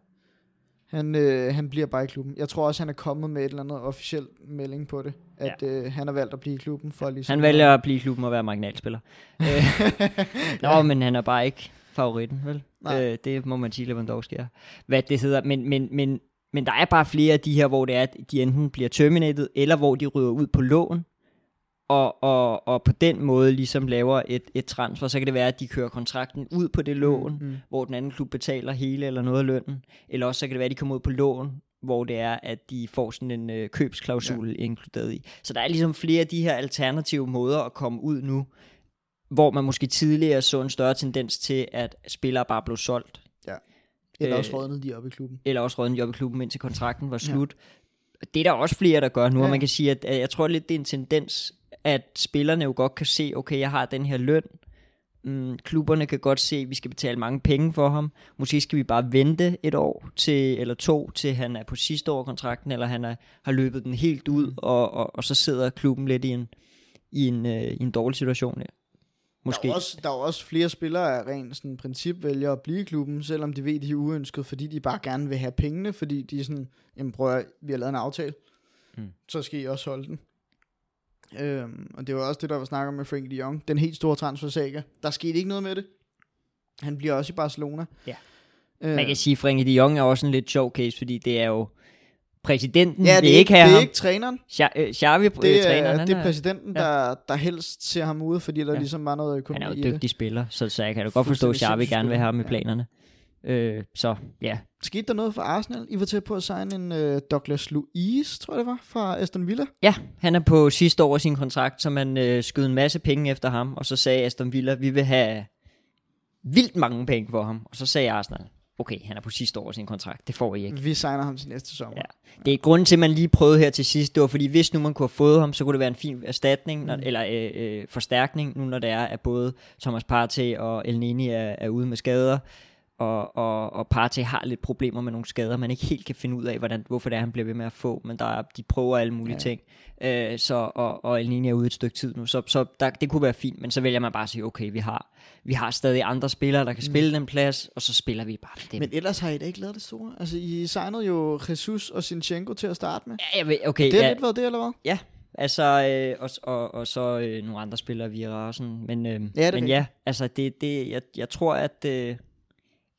Han, øh, han bliver bare i klubben. Jeg tror også, han er kommet med et eller andet officielt melding på det. At ja. øh, han har valgt at blive i klubben for ligesom... Han vælger at blive i klubben og være marginalspiller. Øh, Nå, ja. men han er bare ikke favoritten, vel? Nej. Øh, det må man sige, Lewandowski er. Hvad det hedder, men, men, men, men der er bare flere af de her, hvor det er, at de enten bliver terminated, eller hvor de ryger ud på lån, og, og, og på den måde ligesom laver et, et transfer, så kan det være, at de kører kontrakten ud på det lån, Mm. hvor den anden klub betaler hele eller noget af lønnen, eller også så kan det være, at de kommer ud på lån, hvor det er, at de får sådan en øh, købsklausul ja. inkluderet i. Så der er ligesom flere af de her alternative måder at komme ud nu, hvor man måske tidligere så en større tendens til, at spillere bare blev solgt, Eller Øh, også rådnede de op i klubben. eller også rødden job i klubben, indtil kontrakten var slut. Ja. Det er der også flere, der gør nu, ja. Ja. og man kan sige, at jeg tror lidt, det er en tendens, at spillerne jo godt kan se, okay, jeg har den her løn, mm, klubberne kan godt se, at vi skal betale mange penge for ham. Måske skal vi bare vente et år til, eller to, til han er på sidste år kontrakten, eller han er, har løbet den helt ud, og, og, og så sidder klubben lidt i en, i en, øh, i en dårlig situation. Ja. Måske. Der er, også, der er også flere spillere af ren sådan, princip vælger at blive i klubben, selvom de ved, de er uønsket, fordi de bare gerne vil have pengene, fordi de er sådan, jamen prøv at, vi har lavet en aftale, Mm. så skal I også holde den. Øhm, og det var også det, der var snak om med Frank de Jong, den helt store transfersaga. Der skete ikke noget med det. Han bliver også i Barcelona. Ja. Øh, Man kan sige, at Frenkie de Jong er også en lidt sjov case, fordi det er jo præsidenten, ja, det er ikke det er ham. ikke træneren. Xavi, øh, Xavi Det øh, er, træneren, han det er er, præsidenten, ja. der, der helst ser ham ude, fordi der Ja. ligesom var noget han økonomi er jo en det. dygtig spiller, så, så jeg kan da godt forstå, at Xavi gerne vil have ham i planerne. Øh, så ja, Skete der noget for Arsenal? I var til på at signe en uh, Douglas Luiz, tror jeg det var, fra Aston Villa. Ja, han er på sidste år af sin kontrakt, så man øh, skød en masse penge efter ham, og så sagde Aston Villa, vi vil have vildt mange penge for ham. Og så sagde Arsenal, okay, han er på sidste år af sin kontrakt, det får I ikke. Vi signer ham til næste sommer. Ja. Det er grunden til, at man lige prøvede her til sidst, det var fordi, hvis nu man kunne have fået ham, så kunne det være en fin erstatning, Mm. eller øh, øh, forstærkning, nu når det er, at både Thomas Partey og El Neni er, er ude med skader, og, og, og Partey har lidt problemer med nogle skader, man ikke helt kan finde ud af, hvordan, hvorfor det er, han bliver ved med at få, men der er, de prøver alle mulige Ja. ja. ting, øh, så, og, og El Neni er ude et stykke tid nu, så, så der, det kunne være fint, men så vælger man bare at sige, okay, vi har, vi har stadig andre spillere, der kan spille den plads, og så spiller vi bare dem. Mm. Men ellers har I da ikke lavet det store. Altså, I signede jo Jesus og Sinchenko til at starte med. ja, jeg ved, okay, Det har ja, lidt været det, eller hvad? Ja, altså, øh, og, og, og så øh, nogle andre spillere, Vira og sådan. Men, øh, er men ja, altså, det, det, jeg, jeg tror, at, øh,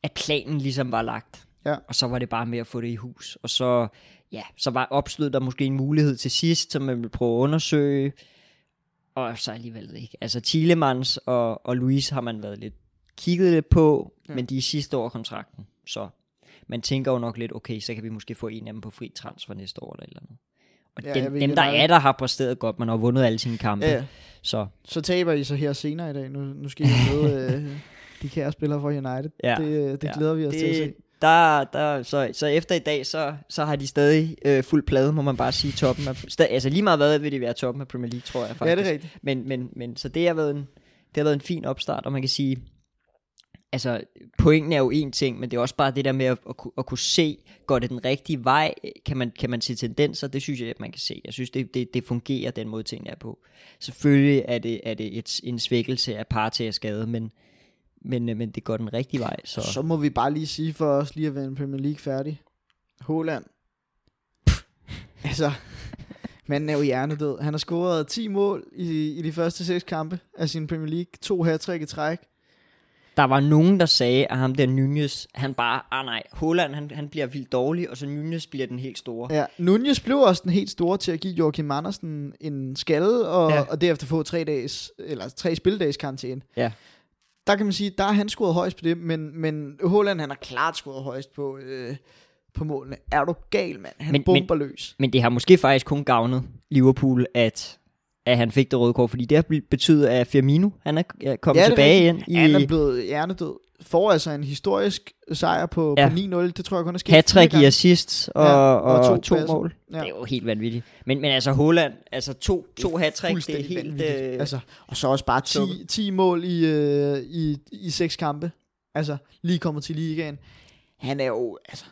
at planen ligesom var lagt. Ja. Og så var det bare med at få det i hus. Og så, ja, så var opstod der måske en mulighed til sidst, som man ville prøve at undersøge. Og så alligevel ikke. Altså, Thielemans og, og Louise har man været lidt kigget lidt på, Ja. men de er sidste år kontrakten. Så man tænker jo nok lidt, okay, så kan vi måske få en af dem på fri transfer næste år eller eller andet. Og Ja, dem, ved dem der er, der har præsteret godt, man har vundet alle sine kampe. Ja, ja. Så Så taber I så her senere i dag. Nu, nu skal I møde øh, de kære spillere fra United. Ja. Det, øh, det Ja. glæder vi os til at se. det, der, der, så, så efter i dag, så, så har de stadig øh, fuld plade, må man bare sige, toppen af, sta, altså lige meget hvad vil de være toppen af Premier League, tror jeg faktisk. Ja, det er rigtigt. Men, men, men så det har, været en, det har været en fin opstart, og man kan sige, altså pointen er jo en ting, men det er også bare det der med at, at, kunne- at kunne se, går det den rigtige vej, kan man, kan man se tendenser, det synes jeg, at man kan se. Jeg synes, det, det, det fungerer, den måde tingene er på. Selvfølgelig er det, er det et, en svækkelse af Partey er skade, men, men, øh, men det går den rigtige vej. Så, Så. må vi bare lige sige for os lige at være en Premier League færdig. Håland. altså, manden er jo hjernedød. Han har scoret 10 mål i, i de første 6 kampe af sin Premier League. To hat i træk. Der var nogen, der sagde, at ham der Nunez, han bare, ah nej, Holland, han, han bliver vildt dårlig, og så Nunez bliver den helt store. Ja, Nunez blev også den helt store til at give Joachim Andersen en skalle, og, Ja. ja. og derefter få tre dages, eller tre spildags karantæne. Ja. Der kan man sige, der har han scoret højst på det, men, men Holland, han har klart scoret højst på, øh, på målene. Er du gal, mand? Han Men- bomber men, løs. Men det har måske faktisk kun gavnet Liverpool, at, at han fik det røde kort, fordi det har betydet, at Firmino, han er er kommet Ja, er tilbage ind i Han er blevet hjernedød. Får altså en historisk sejr på, Ja. på 9-0. Det tror jeg kun er sket hat fire i gange. assists og, Ja, og, og to to, passer. mål. Ja. Det er jo helt vanvittigt. Men, men altså Holland, altså to, to hat det er helt... vanvittigt. Øh, Altså, og så også bare 10, Suppe. 10 mål i, øh, i, i seks kampe. Altså, lige kommet til ligaen. Han er jo, altså,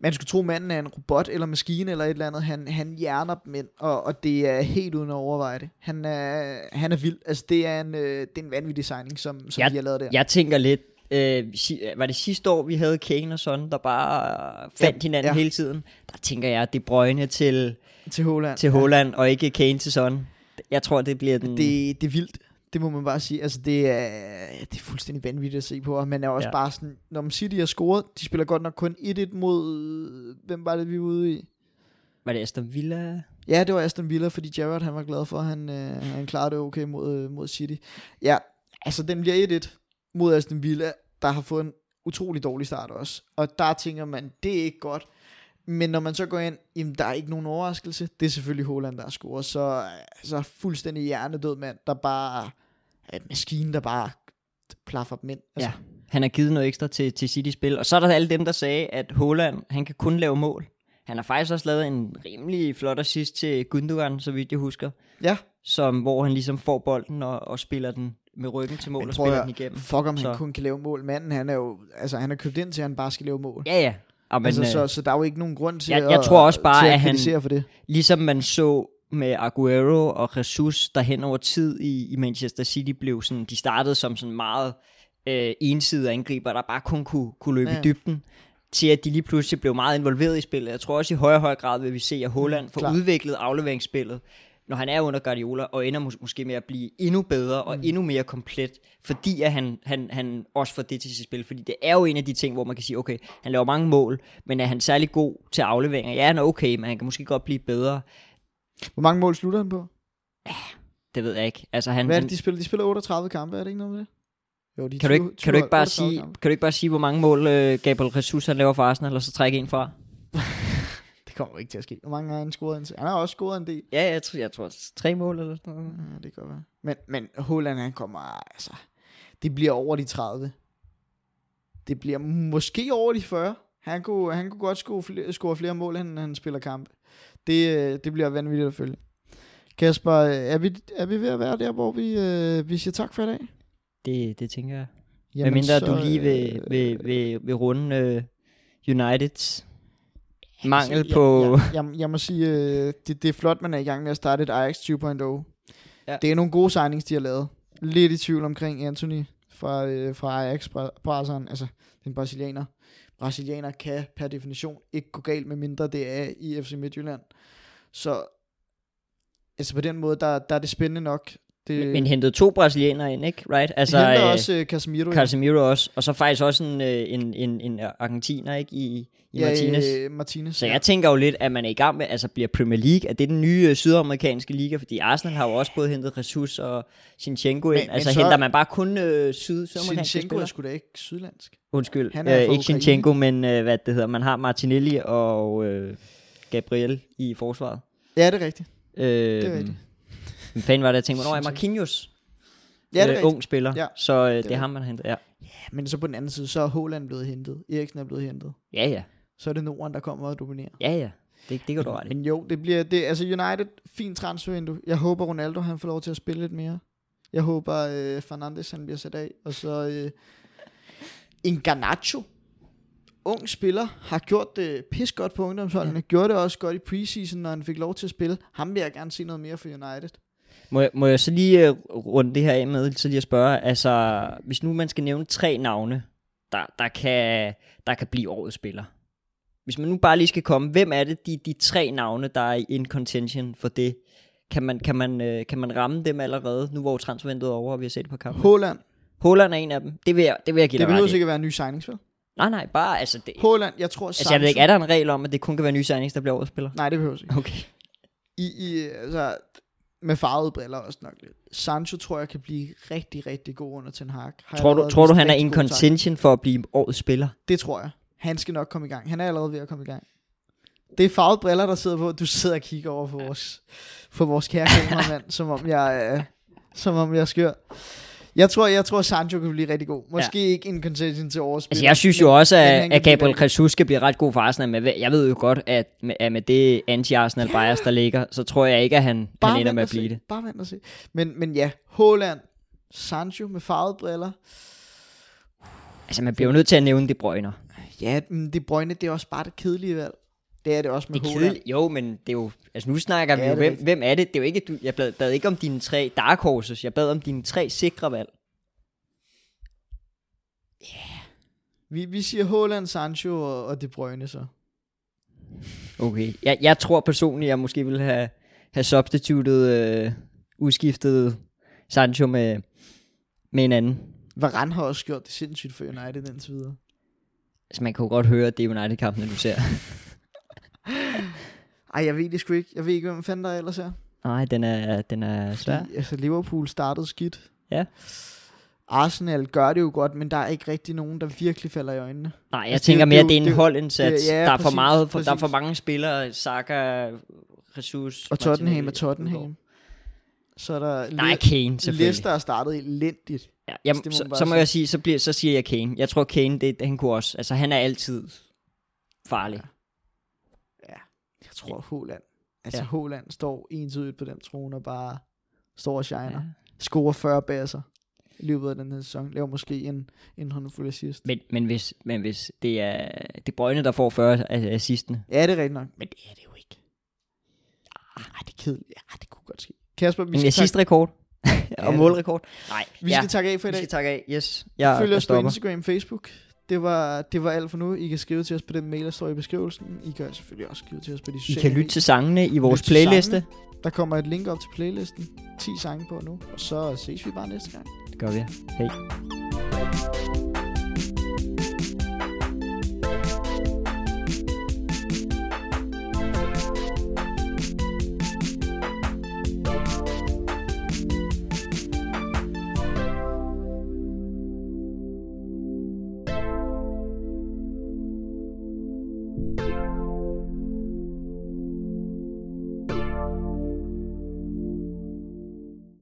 man skulle tro, manden er en robot eller maskine eller et eller andet. Han, han hjerner dem ind, og, og det er helt uden at overveje det. Han er, han er vild. Altså, det er en, øh, det er en vanvittig signing, som, som Ja, de har lavet der. Jeg tænker lidt, øh, var det sidste år, vi havde Kane og sådan, der bare fandt Ja, hinanden ja. hele tiden? Der tænker jeg, at det brøgne til, Til Holland. til Holland, og ikke Kane til sådan. Jeg tror, det bliver den... Det, det er vildt. Det må man bare sige. Altså, det er, det er fuldstændig vanvittigt at se på. Og man er også Ja. ja. bare sådan, når man City har scoret, de spiller godt nok kun 1-1 mod, hvem var det, vi var ude i? Var det Aston Villa? Ja, det var Aston Villa, fordi Gerrard han var glad for, at han, øh, han klarede det okay mod, øh, mod City. Ja, altså den bliver 1-1 mod Aston Villa, der har fået en utrolig dårlig start også. Og der tænker man, det er ikke godt. Men når man så går ind, jamen der er ikke nogen overraskelse. Det er selvfølgelig Holland, der har scoret. Så altså, fuldstændig hjernedød mand, der bare er en maskine, der bare plaffer dem ind. Altså, Ja. Han har givet noget ekstra til, til City-spil. Og så er der alle dem, der sagde, at Holland, han kan kun lave mål. Han har faktisk også lavet en rimelig flot assist til Gundogan, så vidt jeg husker. ja. Som, hvor han ligesom får bolden og, og spiller den med ryggen til mål Men og spiller at den igennem. Fuck om Så- han kun kan lave mål. Manden, han er jo, altså han er købt ind til, at han bare skal lave mål. Ja, ja. Og men, altså, øh, så, så der er jo ikke nogen grund til Jeg- at, jeg tror også bare, at, at han- for det. Ligesom man så med Aguero og Jesus, der hen over tid i, i Manchester City blev sådan, de startede som sådan meget øh, ensidige angriber, der bare kun kunne, kunne løbe ja. I dybden, til at de lige pludselig blev meget involveret i spillet. Jeg tror også i højere og højere grad vil vi se, at Holland får Klart. udviklet afleveringsspillet, når han er under Guardiola, og ender mås- måske med at blive endnu bedre og mm. endnu mere komplet, fordi at han, han, han også får det til sit spil. Fordi det er jo en af de ting, hvor man kan sige, okay, han laver mange mål, men er han særlig god til afleveringer? Ja, han er okay, men han kan måske godt blive bedre. Hvor mange mål slutter han på? Det ved jeg ikke. Altså, han, Hvad er det, de spiller? De spiller 38 kampe, er det ikke noget med det? Jo, de kan, du 20 ikke, kan, du ikke bare 38 sige, kampe. kan du ikke bare sige, hvor mange mål øh, Gabriel Jesus han laver for Arsenal, og så trække en fra? Kommer ikke til at ske. Hvor mange har han scoret? indtil? Han har også scoret en del. Ja, jeg tror, jeg tror tre mål eller sådan noget. Ja, det kan være. Men, men Holland, han kommer, altså, det bliver over de 30. Det bliver måske over de 40. Han kunne, han kunne godt score flere, score flere mål, end han spiller kampe. Det, øh, det bliver vanvittigt at følge. Kasper, øh, er vi, er vi ved at være der, hvor vi, øh, vi siger tak for i dag? Det, det tænker jeg. Jamen, Hvad mindre så, du lige vil, øh, vil, vil, vil runde øh, Uniteds mangel Altså, på... Jeg, jeg, jeg, jeg må sige, øh, det, det er flot, man er i gang med at starte et Ajax 2.0. Ja. Det er nogle gode signings, de har lavet. Lidt i tvivl omkring Anthony fra, øh, fra Ajax, Bra- Brasseren, altså den brasilianer. Brasilianer kan per definition ikke gå galt, med mindre det er i FC Midtjylland. Så altså på den måde, der, der er det spændende nok. Det, Men, men hentede to brasilianere ind, ikke? Right? altså, Altså, henter øh, også øh, Casemiro. Casemiro også, og så faktisk også en, øh, en, en, en argentiner, ikke? I, i Martinez. Øh, Martinez. Så jeg tænker jo lidt, at man er i gang med, altså bliver Premier League, at det er den nye øh, sydamerikanske liga, fordi Arsenal har jo også både hentet Jesus og Sinchenko ind. Men- men altså så- henter man bare kun øh, syd sydamerikanske Sinchenko er sgu da ikke sydlandsk. Undskyld, Han er øh, ikke Ukraine. Sinchenko, men øh, hvad det hedder, man har Martinelli og øh, Gabriel i forsvaret. Ja, det er rigtigt. Øh, Det er rigtigt. Men fanden var det, jeg tænkte, hvornår er Marquinhos? Ja, det er øh, ung spiller. Ja, så øh, det, er er ham, man har hentet. Ja. Men så på den anden side, så er Håland blevet hentet. Eriksen er blevet hentet. ja, ja. Så er det Norden, der kommer og dominerer. Ja, ja. Det, det kan du ret. Men jo, det bliver, det, altså United, fint transfervindue. Jeg håber, Ronaldo han får lov til at spille lidt mere. Jeg håber, øh, Fernandes han bliver sat af. Og så øh, en Garnacho, ung spiller, har gjort det pis godt på ungdomsholdene. Ja. Gjorde det også godt i preseason, når han fik lov til at spille. Ham vil jeg gerne se noget mere for United. Må jeg, må jeg så lige uh, runde det her af med, så lige at spørge, altså, hvis nu man skal nævne tre navne, der, der, kan, der kan blive årets spiller. Hvis man nu bare lige skal komme, hvem er det, de, de tre navne, der er in contention for det? Kan man, kan man, øh, kan man ramme dem allerede, nu hvor transfervinduet er over, og vi har set på kampen? Håland, Holland er en af dem. Det vil jeg, det vil jeg give det dig ret behøver i. ikke at være en ny signingsspil. Nej, nej, bare, altså, det, Håland, jeg tror altså jeg ved ikke, er der en regel om, at det kun kan være nye signings, der bliver årets spiller? Nej, det behøver ikke. Okay. I, i, altså, med farvede briller også nok lidt. Sancho tror jeg kan blive rigtig, rigtig god under Ten Hag. Har Tror du, tror du han er in contention for at blive årets spiller? Det tror jeg. Han skal nok komme i gang. Han er allerede ved at komme i gang. Det er farvede briller, der sidder på. Du sidder og kigger over for vores, for vores kære kameramand, som om jeg, øh, som om jeg er skør. Jeg tror, jeg tror, Sancho kan blive rigtig god. Måske ja. ikke en contention til overspil. Altså, jeg synes jo også, at, at Gabriel. Jesus skal blive ret god for Arsenal, men jeg ved jo godt, at med, at med det anti-Arsenal bias, der ligger, så tror jeg ikke, at han, han ender med at blive se. det. Bare vent og se. Men, men ja, Håland, Sancho med farvede briller. Altså, man bliver jo nødt til at nævne det brøgner. Ja, men det Brøgne, det er også bare det kedelige valg. Det er det også med Det kedeligt. Jo, men det er jo... Altså, nu snakker Ja, vi jo, hvem, rigtigt. hvem er det? Det er jo ikke, du, jeg bad, bad ikke om dine tre dark horses, jeg bad om dine tre sikre valg. Vi, vi siger Håland, Sancho og, og De Bruyne så. Okay. Jeg, jeg tror personligt, jeg måske ville have, have substituted, øh, udskiftet Sancho med, med en anden. Varane har også gjort det sindssygt for United indtil videre. Altså, man kan jo godt høre, at det er United-kampene, du ser. Ej, jeg ved det sgu ikke. Jeg ved ikke, hvem fanden der ellers er. Nej, den er, den er svær. Fordi, altså, Liverpool startede skidt. Ja. Arsenal gør det jo godt, men der er ikke rigtig nogen, der virkelig falder i øjnene. Nej, jeg Altså, tænker det- mere, det er det er en det holdindsats. det ja, der, er for præcis, meget, for, der er for mange spillere. Saka, Jesus, Og Tottenham Martinelli. Tottenham. Så er der Nej, Le- Kane selvfølgelig. Leicester er startet elendigt. Ja, jamen, må så, bare så må sige. jeg sige, så, bliver, så siger jeg Kane. Jeg tror Kane, det, han kunne også. Altså han er altid farlig. Jeg tror Håland. Altså Ja. ja. Håland står entydigt på den trone og bare står og shiner. Ja. Ja. Scorer 40 baser i løbet af den her sæson. Laver måske en, en håndfuld assist. Men, men, hvis, men hvis det er det Brøgne, der får 40 af assistene. Ja, det er rigtigt nok. Men det er det jo ikke. Ah, det er kedeligt. Ja, det kunne godt ske. Kasper, vi En assistrekord. og målrekord. Nej, vi ja, skal takke af for i vi dag. skal takke af. Yes, jeg, Følg os på. Instagram, Facebook. Det var, det var alt for nu. I kan skrive til os på den mail, der står i beskrivelsen. I kan selvfølgelig også skrive til os på de I sociale kan lytte til sangene i vores playliste. Der kommer et link op til playlisten. 10 sange på nu. Og så ses vi bare næste gang. Det gør vi. Hej.